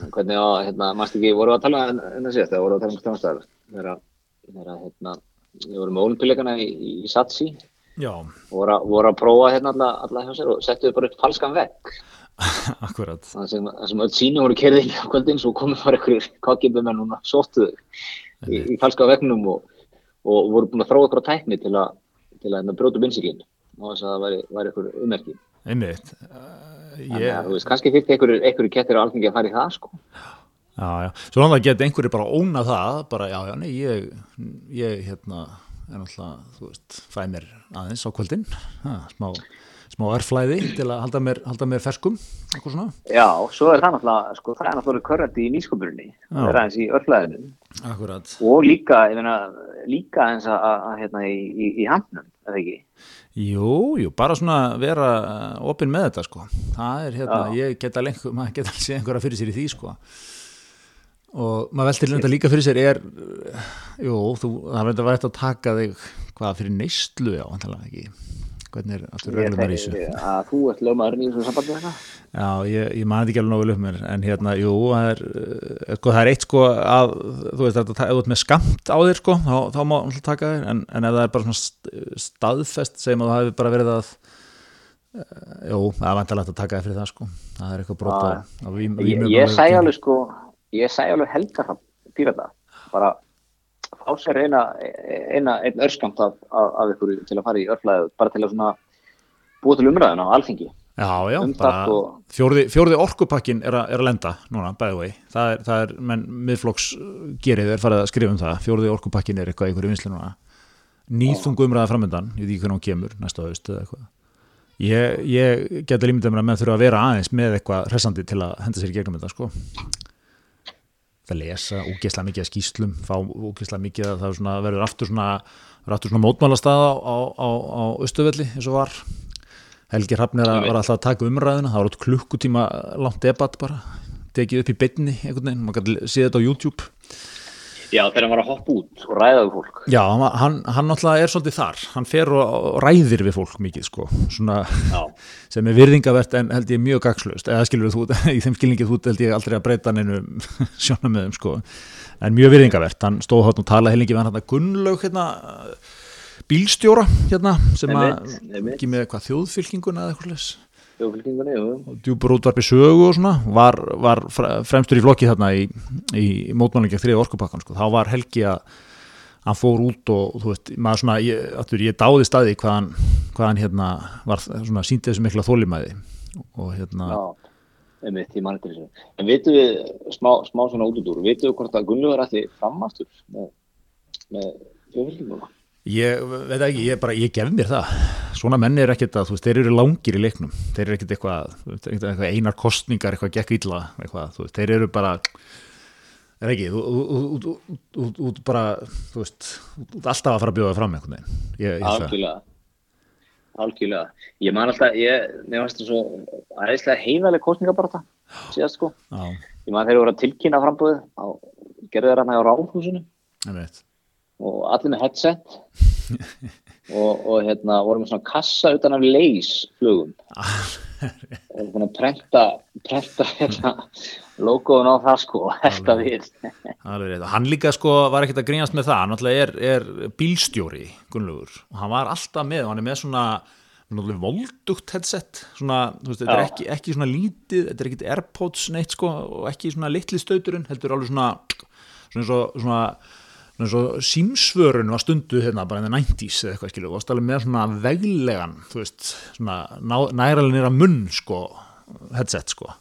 Hvernig á, hérna, mást ekki, voru að tala en, en það síðast, það voru að tala um stjánstæðar. Þegar, þegar, hérna, við vorum með olimpíuleikana í, í Satsi já, voru að, voru að prófa hérna alla, alla hjá sér og settuðu bara upp falskan vegg. Akkurat. það sem, það sem öll síni voru kerðið á kvöldin svo komið bara einhverjir kakibum en núna sóttuðu í, í falska veggnum og, og voru búin að þróa ykkur á tækni til að, til að hérna, brjóta binsiklinn og þess að það væri, væri ykkur ummerki Einmitt. Þannig ég, að þú veist, kannski fyrir einhverjir, einhverjir kettir á alþingi að fara í það sko já, já. Svo náttúrulega geta einhverju bara óna það, bara, já, já, nei, ég, ég, hérna, er náttúrulega, þú veist, fæ mér aðeins á kvöldin, ha, smá, smá erflæði til að halda mér, halda mér ferskum, eitthvað svona. Já, svo er það náttúrulega, sko, það er náttúrulega körrandi í nýsköpurinni, það er aðeins í örflæðinu Akkurat. og líka, ég meina, líka eins að, að, að hérna í, í, í handnum, eða ekki? Jú, jú, bara svona vera opinn með þetta, sko. Það er, hérna, Já. ég geta lengur, maður geta séð einhverja fyrir sér í því, sko. Og maður veltir þetta líka fyrir sér er, uh, jú, þú, það verður að vera að taka þig, hvað, fyrir neyslu, já, vantilega ekki. Hvernig er aftur reglunar í þessu? að þú ert lögmaðurinn í þessu sambandi það Já, ég, ég man þetta ekki alveg nógu mér, en hérna, jú, það er, uh, sko, það er eitt, sko, að, þú veist, ef þú ert með skamt á þér, sko, þá, þá má alltaf taka þér, en, en ef það er bara svona st- staðfest, segjum að það hefur bara verið að, uh, jú, það er vantalegt að taka þér fyrir það, sko, það er eitthvað á vím, ég, vímum- ég segi alveg sko ég segi alveg helga það pírata bara fá sér eina, eina einn örskamt af, af, ykkur til að fara í örflæðu bara til að svona búa til umræðuna á alþingi. Já, já, um bara og- fjórði, fjórði orkupakkin er, er að lenda núna, by the way, það er, það er menn miðflokks gerið er farið að skrifa um það. Fjórði orkupakkin er eitthvað í einhverju vinslu núna. Nýþungu umræða framöndan ég veit ekki hvernig hún kemur, næsta haust eða eitthvað. Ég, ég geti límyndið mér að menn þurfa að vera aðeins með eitthvað hressandi til að henda sér í gegnum þetta sko að lesa úgesla mikið að skýslum fá úgesla mikið að það svona, verður aftur svona, svona mótmálastað á, á, á, á Östuvelli eins og var. Helgi Hrafnir var alltaf að taka umræðina það var átt klukkutíma langt debatt bara tekið upp í beinni einhvern veginn, maður kannu sé þetta á YouTube Já, þegar hann var að hoppa út. Og ræða við fólk. Já, hann, hann, hann náttúrulega er svolítið þar. Hann fer og, og ræðir við fólk mikið sko, svona sem er virðingavert en held ég mjög gagslaust eða skilur þú, í þeim skilningi þú held ég aldrei að breyta neinu sjónum með þeim sko, en mjög virðingavert. Hann stóð hátt og talaði heilingi við hann hérna Gunnlaug hérna bílstjóra hérna sem að ekki með hvað þjóðfylkinguna eða eitthvað Þjóðfylkingunni, djúpur útvarpi sögu og svona var, var fre- fremstur í flokki þarna í, í mótmælingja þriða orkupakkan sko. þá var Helgi að hann fór út og þú veist, maður svona ég, aftur, ég dáði staði hvað hann, hvað hann hérna var svona síndi þessu mikla þólimæði og hérna Já, einmitt, ég mann eftir þessu. En veitum við, smá, smá svona út út úr, veitum við hvort að Gunnlaugur ætti framaftur með, með þjóðfylkinguna? Ég veit ekki, ég, bara, ég gef mér það. Svona menn er ekkert að, þú veist, þeir eru langir í leiknum. Þeir eru ekkert eitthvað, eitthvað einar kostningar, eitthvað gekk illa eitthvað, þú veist, þeir eru bara er ekki, þú, þú, þú, bara, þú veist alltaf að fara að bjóða fram einhvern veginn. Ég, ég, Algjörlega. Algjörlega. Ég man alltaf, ég, fannst það svo aðeinslega heiðaleg kostningabarta síðast sko. já, Ég man ég voru að tilkynna frambúðið á, gerðu þeir hann á ráðhúsinu og allir með headset. Og, og hérna vorum með svona kassa utan af leys flugum. Og svona prenta prenta hérna logoðun á það sko þetta við. Hann líka sko var ekkert að grínast með það, hann náttúrulega er, er bílstjóri, Gunnlaugur, og hann var alltaf með, og hann er með svona náttúrulega voldugt headset, svona, þú veist, þetta er ekki, ekki svona lítið, þetta er ekkert Airpods neitt sko, og ekki svona litli stauturinn, heldur alveg svona, svona svona, svona símsvörun var stundu hérna bara the 90s eða eitthvað skilur, og alveg með svona veglegan, þú veist, svona næralega nýra munn sko, headset sko.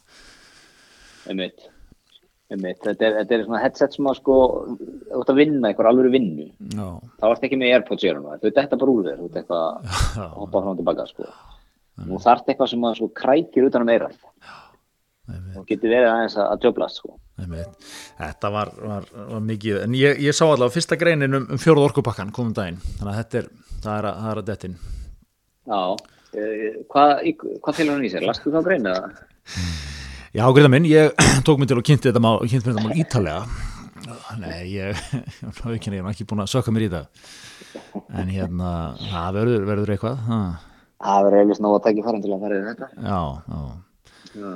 einmitt, einmitt. Þetta, er, þetta er svona headset sem að sko þú ert að vinna einhver alveg vinnu. Já, þá ert ekki með Airpods í hérna þú ert þetta bara úr þér, þú ert eitthvað að hoppa frá og tilbaka sko. Nú þarf eitthvað sem að sko krækir utan um eirað og getur verið aðeins að, djöblast sko. Þetta var, var, var mikið, en ég, ég sá allavega fyrsta greinin um, um fjórða orkupakkan komum daginn, þannig að þetta er, það er að, það að dettin. Já, eh, hvað, í- hvað félur hann í sér? Lastu þá greina? Já, greita minn, ég tók mig til og kynnti þetta mál, kynnti mér þetta mál ítalega. Nei, ég, er ekki búin að sökka mér í það. En hérna, það verður, verður eitthvað. Það verður eiginlega snóa að taka farin til að fara yfir þetta. Já, já, Já.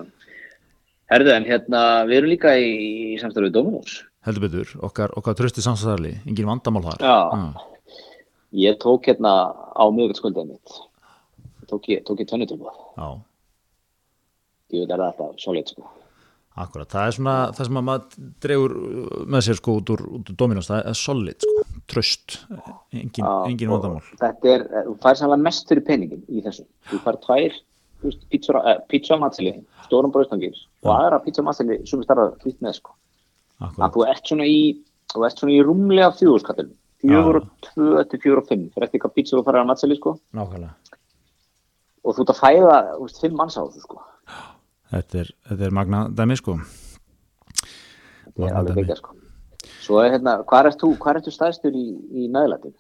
Herðu, en hérna, við erum líka í, í samstæðu Dominos. heldur betur, okkar, okkar trösti samstæðarli, engin vandamál þar. Já. Ég tók hérna á miðugöldskuldið mitt. Tók ég, tók ég tönnutilbúð. Já, Ég veit er það alltaf solid, sko. akkurat. Það er svona, það sem að maður dregur með sér sko út úr, úr Dominos, það er solid sko, tröst, engin, engin vandamál. Þetta er, þú fær sannlega mest fyrir peningin í þessu. Þú fær tvær þú veist, pizza, uh, pizza matseli, stórum bröðstangir og aðra pizza matseli sem við starfað hlýtt með, sko. Akkurat. að þú ert svona í þú ert svona í rúmlega og fimm fyrir eftir hvað pizza þú farir að matseli sko Nákvæmlega. og þú ert að fæða veist, fimm manns á þessu sko Þetta er, þetta er magna dæmi sko. er Magna dæmi. byggja sko svo er hérna, hvað ert þú, hvað ert þú stæðstur í, í meðlætin?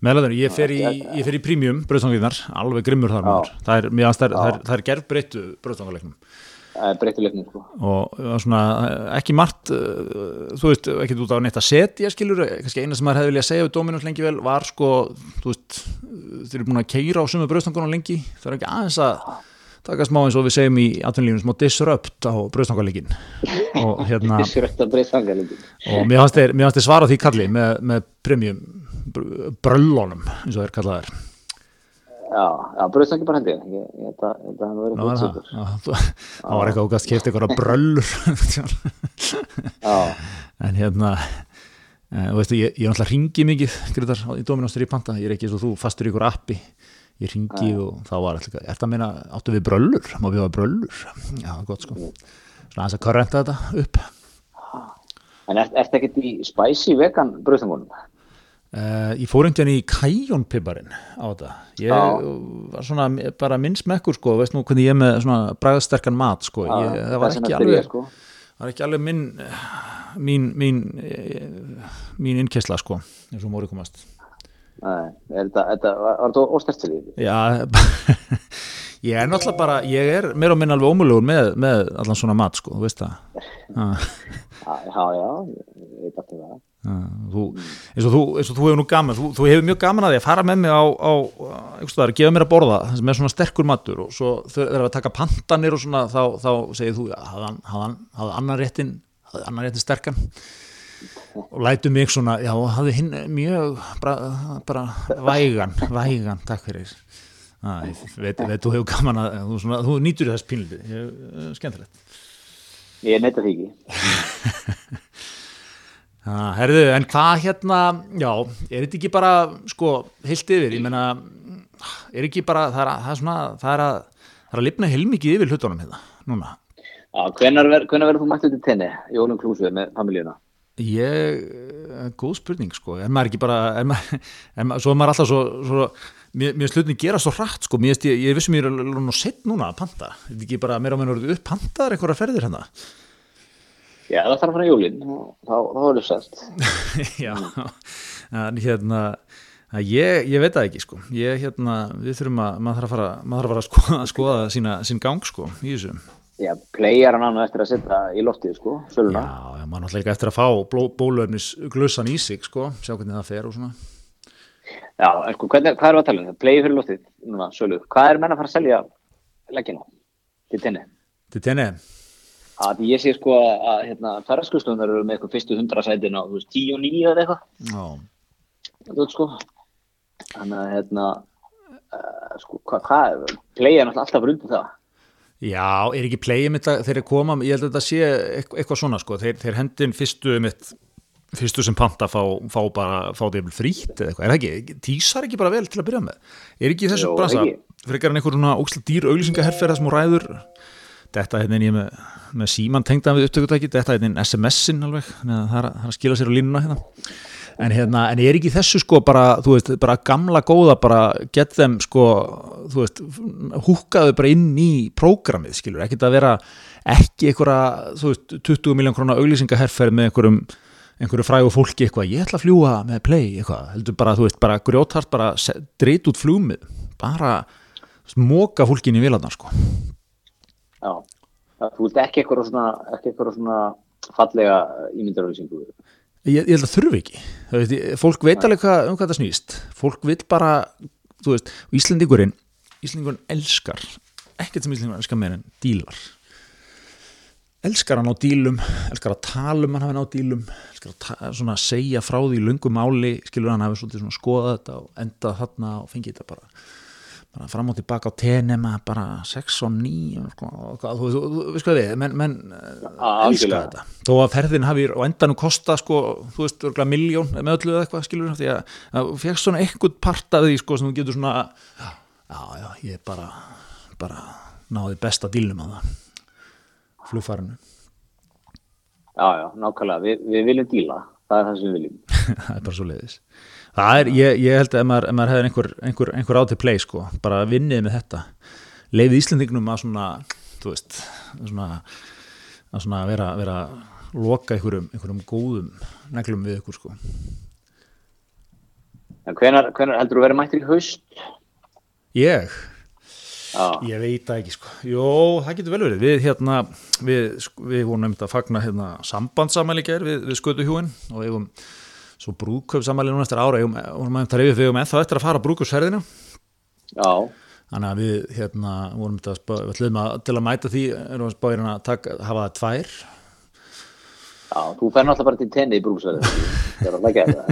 Meðlæður, ég fer í, ég fer í premium bröðstangiðnar, alveg grimmur þar maður. Það er, það er, það er gerð breyttu bröðstangalegnum breytilegnum sko. Og svona ekki margt, uh, þú veist, ekki út á neitt að setja skilur, kannski eina sem maður hefði viljað segja við Dominus lengi vel var sko, þú veist, þeir eru búin að keira á sumu bröðstangunum lengi, það er ekki aðeins að taka smá eins og við segjum í atvinnlífum smá disrupt á bröðstangalegin og hérna rögt að breytsangalegin og mér fannst þeir svara því kalli með, með premium br- bröllunum eins og þeir kallaðir já, já breytsangi bara hendi. Að hann verið útsökur það, var eitthvað ógast keft eitthvað bröllur. En hérna e, veistu, ég, ég er náttúrulega ringi mikið Grytar, í Dominostur í Panta, ég er ekki eins og þú fastur í ykkur appi ég ringi og þá var alltaf það að meina, áttu við bröllur, má við hafa bröllur? Já, gott sko. Svona aðeins að korrenta þetta upp. En ert, ert ekkert í spicy vegan breytsangunum? Uh, ég fór einhvern veginn í kæjónpiparinn á þetta. Ég Já. var svona bara minn smekkur sko, veist nú hvernig ég er með svona bræðsterkan mat sko, ég, það var ekki alveg sko. var ekki alveg minn það mín mín, eh, mín innkesla sko eins og móri komast þetta, þetta var, til því? Já, ég er náttúrulega bara, ég er meira og minna alveg ómulugur með, með allan svona mat sko, þú veist það Já, Já, já, ég veit alltaf það. já, þú, eins, og þú, þú hefur nú gaman, þú, þú hefur mjög gaman að því að fara með mig á, á staðar, gefa mér að borða það er svona sterkur matur og svo eru að taka pantanir og svona þá, þá segir þú, hafði hann, hafði annar réttin, hafði annar réttin sterkan og lætu mig svona, já, hafði hinn mjög bara, bara vægan, vægan, takk fyrir Æ, veit, veit, þú hefur gaman að þú, svona, þú nýtur þess pínliti, skemmtilegt Ég neyta því ekki. Já, herðu, en hvað hérna, já, er þetta ekki bara, sko, heilt yfir, ég meina, er ekki bara, það er, að, það er svona, það er að, það er að lifna heilmikið yfir hlutunum hérna, núna. Já, hvenær verður þú mættið til tenni, Jólum Klúsvið með familíuna? Ég, eh, góð spurning, sko, er maður ekki bara, er maður, er maður, svo er maður alltaf svo, svo, mér, mér slutin gera svo hratt, sko, mér, ég, ég vissum ég er alveg nú sett núna að panta, þetta ekki bara meira á meina orðið upp pantaðar einhverja ferðir hérna. Já, það þarf að fara í jólinn, þá, er það sætt. Já, en hérna að ég, ég veit það ekki sko. Ég hérna, við þurfum að maður þarf að fara, maður þarf að, fara að skoða, skoða sína, sín gang sko í þessu Já, playar hann annað eftir að setja í loftið, sko, Já, söluna. já, maður náttúrulega eftir að fá bólöfnis glussan í sig sko, sjá hvernig það fer og svona Já, en sko, hvernig, hvað erum við að tala um? Playar fyrir loftið, núna, sölu. Hvað er menn að fara að selja leggina til tenni? Til tenni, Að ég sé sko að hérna, ferðarskustlunar eru með eitthvað fyrstu hundra sætin á, þú veist, tíu og nýju eða eitthvað. já, Þú veit sko. Þannig að, hérna, uh, sko, hvað, hvað, playar náttúrulega alltaf undir það. Já, er ekki playið mitt að þeir koma, ég held að þetta sé eitthvað, svona sko, þeir, þeir hendin fyrstu mitt fyrstu sem panta fá, fá bara fá því frítt eða eitthvað, er það ekki, tísar ekki bara vel til að byrja með, er ekki þessu bransa, frekar en einhver svona ókslega dýr auglýsingaherferð það sem hún ræður? Þetta hérna er ég með, með síman tengdan við upptökutæki, þetta er hérna SMS-in alveg, það er að skila sér á línuna hérna. En hérna, en er ekki þessu sko bara, þú veist, bara gamla góða bara get þeim sko, þú veist húkaðu bara inn í prógramið, skilur, ekkert að vera ekki einhverja, þú veist, 20 miljón krónar auglýsingaherferð með einhverjum einhverju frægu fólki eitthvað, ég ætla að fljúa með play eitthvað, heldur bara, þú veist, bara grjótart bara dreit út flúmið bara móka fólkinni í vilarnar sko Já. Þú vilt ekki eitthvað svona, ekki eitthvað svona fallega ímyndarauðsingu. Ég, ég held að þurfi ekki. Veit, fólk veit alveg hvað, um hvað það snýst. Fólk vil bara, veist Íslendingurinn, Íslendingurinn elskar ekkert sem Íslendingurinn elskar meira en dílar. Elskar hann á dílum elskar að tala um hann hafi hann á dílum elskar að segja frá því í löngu máli, skilur hann svona skoðað þetta og endað þarna og fengið þetta bara bara fram og tilbaka á tenema bara 6 og 9 og sko, þú veist, hvað við menn, menn elska algjörlega. þetta þó að ferðin hafi á endanum kosta sko, þú veist, miljón með öllu eða eitthvað skilur því að, þú fegst svona eitthvað part af því sko sem þú getur svona já, já, ég bara bara náði besta dílnum að það flugfarinu Já, já, nákvæmlega. Vi, við viljum díla. Það er það sem við viljum. það er bara svo leiðis það er, ég, ég held að ef maður, ef maður hefur einhver, einhver, einhver á til play sko, bara vinnið með þetta. Leifið Íslandingnum að svona þú veist, svona að svona vera, vera loka einhverjum, einhverjum góðum neglum við ykkur sko. En hvenar, hvenar heldur þú verið mættir í haust? ég, Já, ég veit það ekki sko. Jó, það getur vel verið, við hérna við, við vorum nefnt að fagna hérna sambandsamæli ger við, við skötuhjúin og við eigum svo brúðkaupsamæli núna eftir ára, eigum, vorum að reyfið við eigum ennþá eftir að fara brúðkaupsferðina já, Þannig að við hérna vorum þetta að spá, við ætlum að til að mæta því erum við að spá hérna að hafa það tvær já, þú fer náttúrulega bara til tenni í brúsverðu. Það er alltaf ekki það.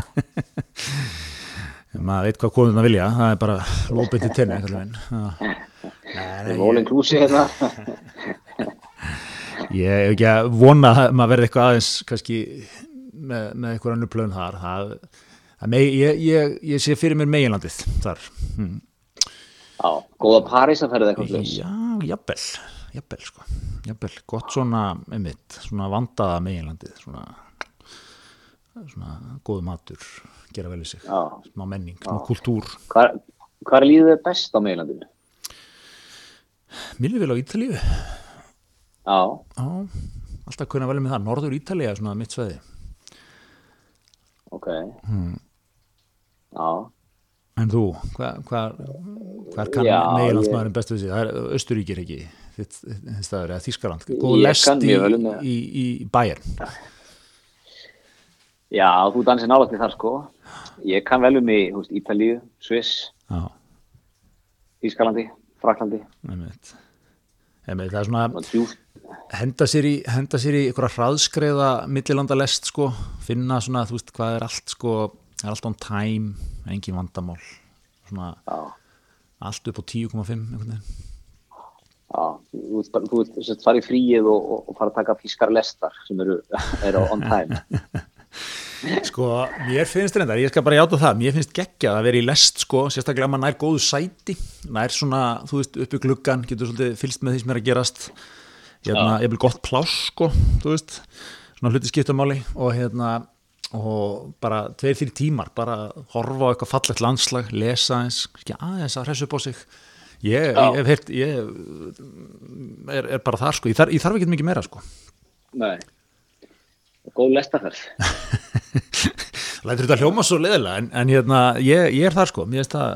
maður veit hvað konurna vilja, það er bara lópið til tenni Það er all inclusive hérna. ég hef ekki að vona að maður verði eitthvað aðeins kannski með, með eitthvað annu plön þar. Það, það megi, ég, ég, ég sé fyrir mér meginlandið þar. Hm. Já, góða París að ferða eitthvað fleis. Já, jafnvel, jafnvel sko. Jafnvel, gott svona, einmitt svona vandaða meginlandið svona, svona góðu matur gera vel í sig, Já. smá menning, smá kultúr. Hvar, hvar líður þið best á er vel á Ítalíu. Já, Já, alltaf kunna velja með það, Norður Ítalía er svona mitt sveði ok hmm. já, En þú, hvað hva, hva kann Já, meginlandsmaðurinn bestu við sig? Það er Östuríkir ekki, þitt, þitt staður, eða Þískaland. Góð lest í, um það. í, í Bayern. já, þú dansir nálægt í þar sko ég kann vel um í Ítalíu, Sviss, Já, Ískalandi Fraklandi, einmitt. Einmitt, það er svona, henda sér í, henda sér í einhverja hraðskreiða millilanda lest, sko, finna svona, þú veist, hvað er allt, sko, það er allt on time, engin vandamál, svona, já, allt upp á 10,5, einhvern veginn. já, þú veist, þú veist, fara í fríið og, og, og fara að taka fískar lestar sem eru, eru on time Sko, mér finnst reyndar, ég skal bara játa það, mér finnst geggjað að vera í lest, sko, sérstaklega að maður nær góðu sæti, nær svona, þú veist, uppi gluggan, getur svolítið fylgst með því sem er að gerast, hérna, ég vil gott pláss, sko, þú veist, svona hluti skiptamáli og hérna, og bara tveir, þrjir tímar, bara horfa á eitthvað fallegt landslag, lesa eins, ekki aðeins að hressu upp á sig, ég, ég hef heyrt, ég er, er bara þar, sko, ég þarf, ég þarf ekki mikið meira, sko. nei góð lestarferð Lætur þetta hljóma svo leðilega en, en hérna, ég, ég er þar sko mér finnst það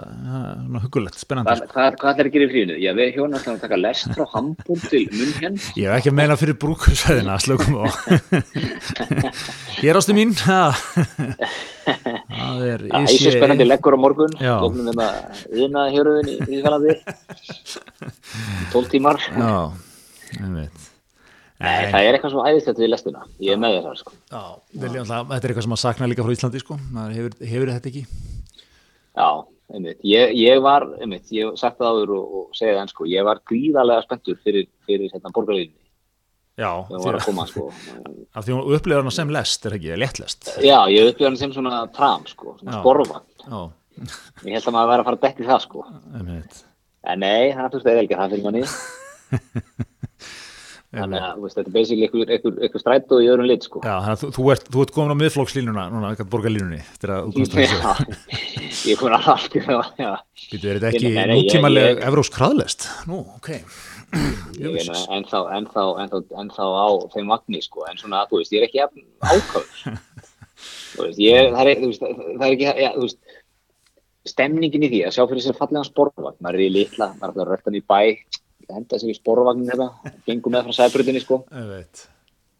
hugulegt, spennandi hvað, sko. hvað, hvað ætlar að gera í fríinu? Já, við hjóna ætlum að taka lest frá Hamburg til München Ég hef ekki að meina fyrir brúkusæðina slökum á Ég er ástu mín. Það er svo spennandi leggur á morgun. Lóknum við það yðna héruðin í Ískalandi 12 tímar Já, ég veit Nei, það er eitthvað svo æðislegt við lestina. Ég er með þér það sko. Já, viljum það, þetta er eitthvað sem að sakna líka frá Íslandi sko, hefur, hefur þetta ekki. Já, einmitt, ég, ég var einmitt, ég sagt það áður og, og segja það enn sko. Ég var gríðarlega spenntur fyrir, fyrir hérna, borgarlíðinni Já, hún var að koma sko. Af því hún upplifir hana sem lest er ekki, léttlest? Já, ég upplýði hann sem svona tram sko. Svona Já. sporvagn. Já, Ég held að maður væri að fara að dekka í það sko. Einmitt. En nei, það þurfti eða ekki það fyrir manni Þannig að veist, þetta er basically einhver, einhver, einhver strætó í öðrum lit sko. Já, þannig að þú, þú, ert, þú ert komin á miðflókslínuna núna, eitthvað borgarlínunni ég kom að allt já, Býtu, er þetta ekki Nei, nei, ég- nútímaleg ég- evrósk hraðlest? Nú, ok. Ennþá, ennþá, á þeim vagni sko, en svona, þú veist, ég er ekki ákvæður það er, ekki, þú veist stemningin í því að sjá fyrir sér fallegan sporvagn, maður er í litla, maður er alltaf röttan í bæ henda sér í sporvagnin þetta gengum með frá sæbrutinni sko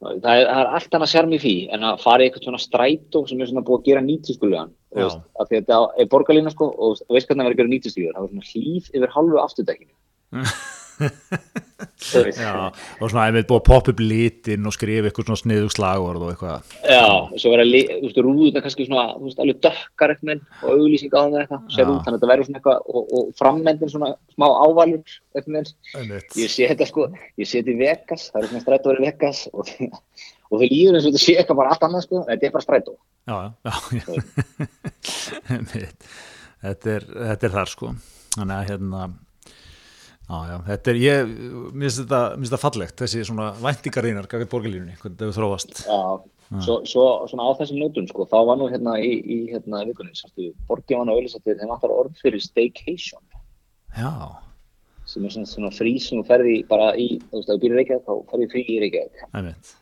það er, það er allt annað sjarm í því en að fara í eitthvað svona strætó sem er svona búið að gera nýtiskulegan Já. af því að þetta er borgarlína sko og veist hvernig það verður að gera nýtiskulegan það var svona hlýf yfir halvu veist. Já, og svona, veit, búið að poppa upp litin og skrifa eitthvað svona sniðug slagorð og eitthvað Já, og svo verður að, þú veist, rúðuna kannski svona, þú veist, alveg dökkar eitthvað og auglýsing á það eitthvað, sér út, þannig að þetta verður svona eitthvað og, og frammendin svona smá ávalur eitthvað Einmitt. ég sé þetta sko, ég sé þetta í Vegas, það er svona strætó verið Vegas og, og þau líður eins og þetta sé eitthvað bara allt annað sko, þetta er bara strætó. Já, já, já. Einmitt. þetta, er, þetta er þar sko Þannig að hérna Já, já, þetta er, ég, mér finnst þetta, mér finnst þetta fallegt, þessi svona væntingarínar, gaggat borgarlínunni, hvernig það hefur þróast. Já, svo, svo svona á þessum nótum sko, þá var nú hérna í, í hérna vikunni, sástu, borgið var nú auðvitað þeim vantar orð fyrir staycation Já, sem er svona, svona frí sem þú ferði bara í, þú veist, ef þú býr í Reykjavík, þá ferði frí í Reykjavík. einmitt,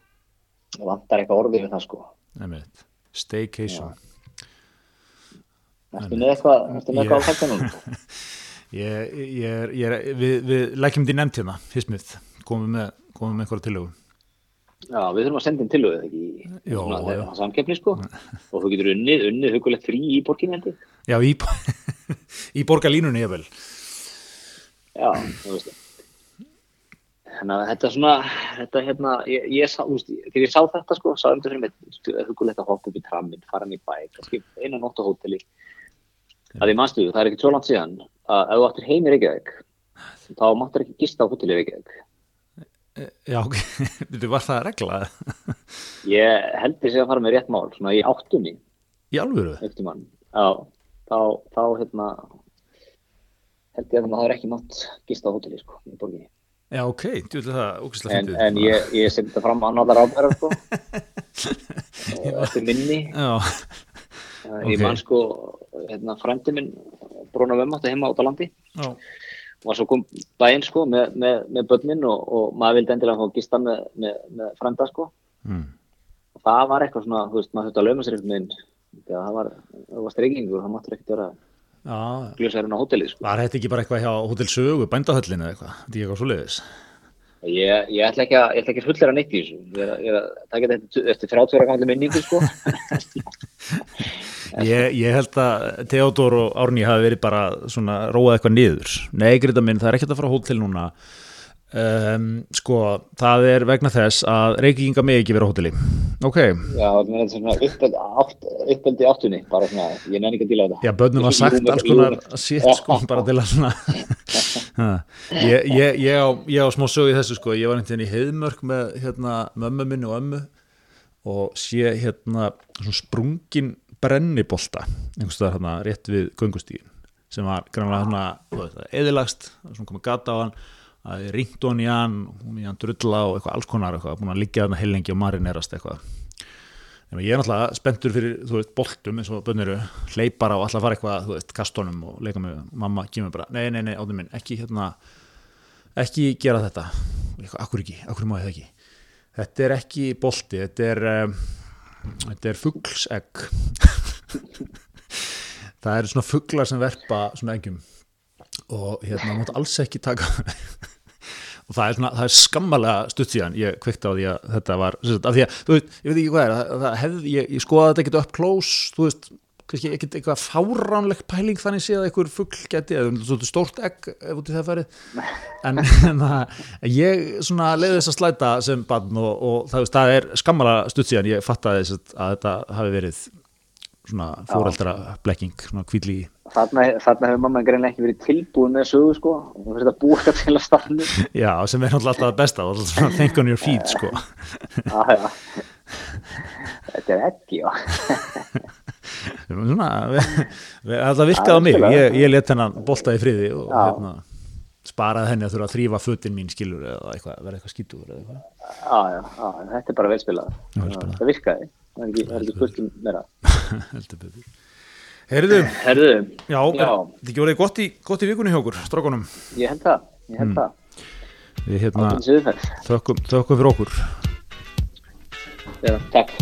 Það vantar eitthvað orðið við það sko. einmitt, staycation. Ertu Ég, ég er, ég er, við, við lækjum því nefnt hérna, Hismith, komum með, komum með einhverja tillögu. Já, við þurfum að senda inn tilöðu ekki Jó, já. þeirra samkeppni sko og þú getur unnið, unnið hugulegt frí í borginu hendi. Já, í, í borgarlínunni ég vel. Já, þú veist Þannig að þetta er svona, þetta hérna, ég, ég sá, þú veist, þegar ég sá þetta sko, sá um þetta fyrir mig, hugulegt að hoppa upp í trammin, fara hann í bæ, kannski eina nótt á hóteli. Það er mannstu, það er ekki svo langt síðan að ef þú áttir heim í Reykjavík, þá máttur ekki gista á hóteli í Reykjavík. Já, þetta var það reglað. Ég held því að fara með rétt mál, svona í áttunni, Í alvöru? Já, þá, þá, hérna, held ég að það er ekki mátt gista á hóteli, sko, í borginni. Já, ok, þú veit það, ógæslega En, en ég, ég seti þetta fram að náttúrulega ráðbæra, sko, eftir minni, Já, okay. ég man sko, hérna, frændi minn, Bruna Vömmátti heima út á landi, já, var svo kom daginn sko með, með, með börnin og, og maður vildi endilega fá gista með, með, með frænda sko. Mm. og það var eitthvað svona, þú veist, maður þurfti að lauma sér veginn. Þegar það var, það var streikingur það máttur ekkert vera Já, gljósærinn á hótelið sko. Var þetta ekki bara eitthvað hjá Hotel Sögu, bændahöllinu eða eitthvað, þetta er ekki eitthvað svo leiðis ég, ég ætla ekki að, að fullera neitt í þessu ég er að- taka þetta eftir 30 ára gamlega minningu sko Ég, ég held að Theodor og Árný hafi verið bara svona róað eitthvað niður. Nei, Greta minn, það er ekkert að fara hótel núna. Um, sko, það er vegna þess að reykinga mig ekki vera hóteli. Ok, Já, það er svona í áttunni, bara svona, ég nenni ekki að díla þetta. já, bönnum var sagt alls konar shit, sko, bara til að svona ég, ég, ég, á, ég á smá sögu í þessu, sko, ég var einhvern veginn í heiðmörk með hérna, mömmu minni og ömmu og sé hérna svona sprungin brennibolta einhvers staðar hérna rétt við göngustíðin sem var grannlega veist, eðilagst, svona komið gata á hann að ringt hann í hann hún í hann drulla og eitthvað alls konar eitthvað, búin að liggja þarna heilengi og marinerast eitthvað að ég er náttúrulega spenntur fyrir, þú veist, boltum eins og bönniru, hleypar á alltaf fara eitthvað, þú veist, kastónum og leika með mamma, kemur bara, nei, nei, nei, áttum minn, ekki hérna, ekki gera þetta, eitthvað, akkur ekki, akkur má ég það ekki. Þetta er ekki bolti, þetta er, um, þetta er fugglsegg. það eru svona fugglar sem verpa svona eggjum og hérna, mátt alls ekki taka og það er, svona, það er skammalega stutt síðan ég kveikti á því að þetta var af því að, þú veist, ég veit ekki hvað er það, það hefði, ég, ég skoða þetta ekkert upp close þú veist, kannski ekkert eitthvað fáránlegt pæling þannig séð að einhver fugl geti eða stórt egg ef út í það farið. En, en það, ég svona leiði þess að slæta sem barn og, og það, það er skammalega stutt síðan ég fattaði þess að, að þetta hafi verið svona fóreldra blekking, svona kvíli Þarna, þarna hefur mamma greinlega ekki verið tilbúin með sögu sko og það fyrir að búa til að stafnu. já, sem er alltaf það besta think on your feet, sko Já, já. Þetta er ekki, já. svona, það virkaði á mig ég, ég let hennan bolta í friði og hérna, sparaði henni að þurfa að þrýfa fötin mín skilur eða eitthvað, vera eitthvað skítur Já, já, þetta er bara velspilað. Það virkaði. Það er ekki, ekki spurt um meira. heldur betur Heyrðu, Herðu, já, Já. ekki orðið gott gott í vikunni hjá okkur, strákunum ég held það, ég Mm. held það. við hérna þökkum, þökkum fyrir okkur Já, takk.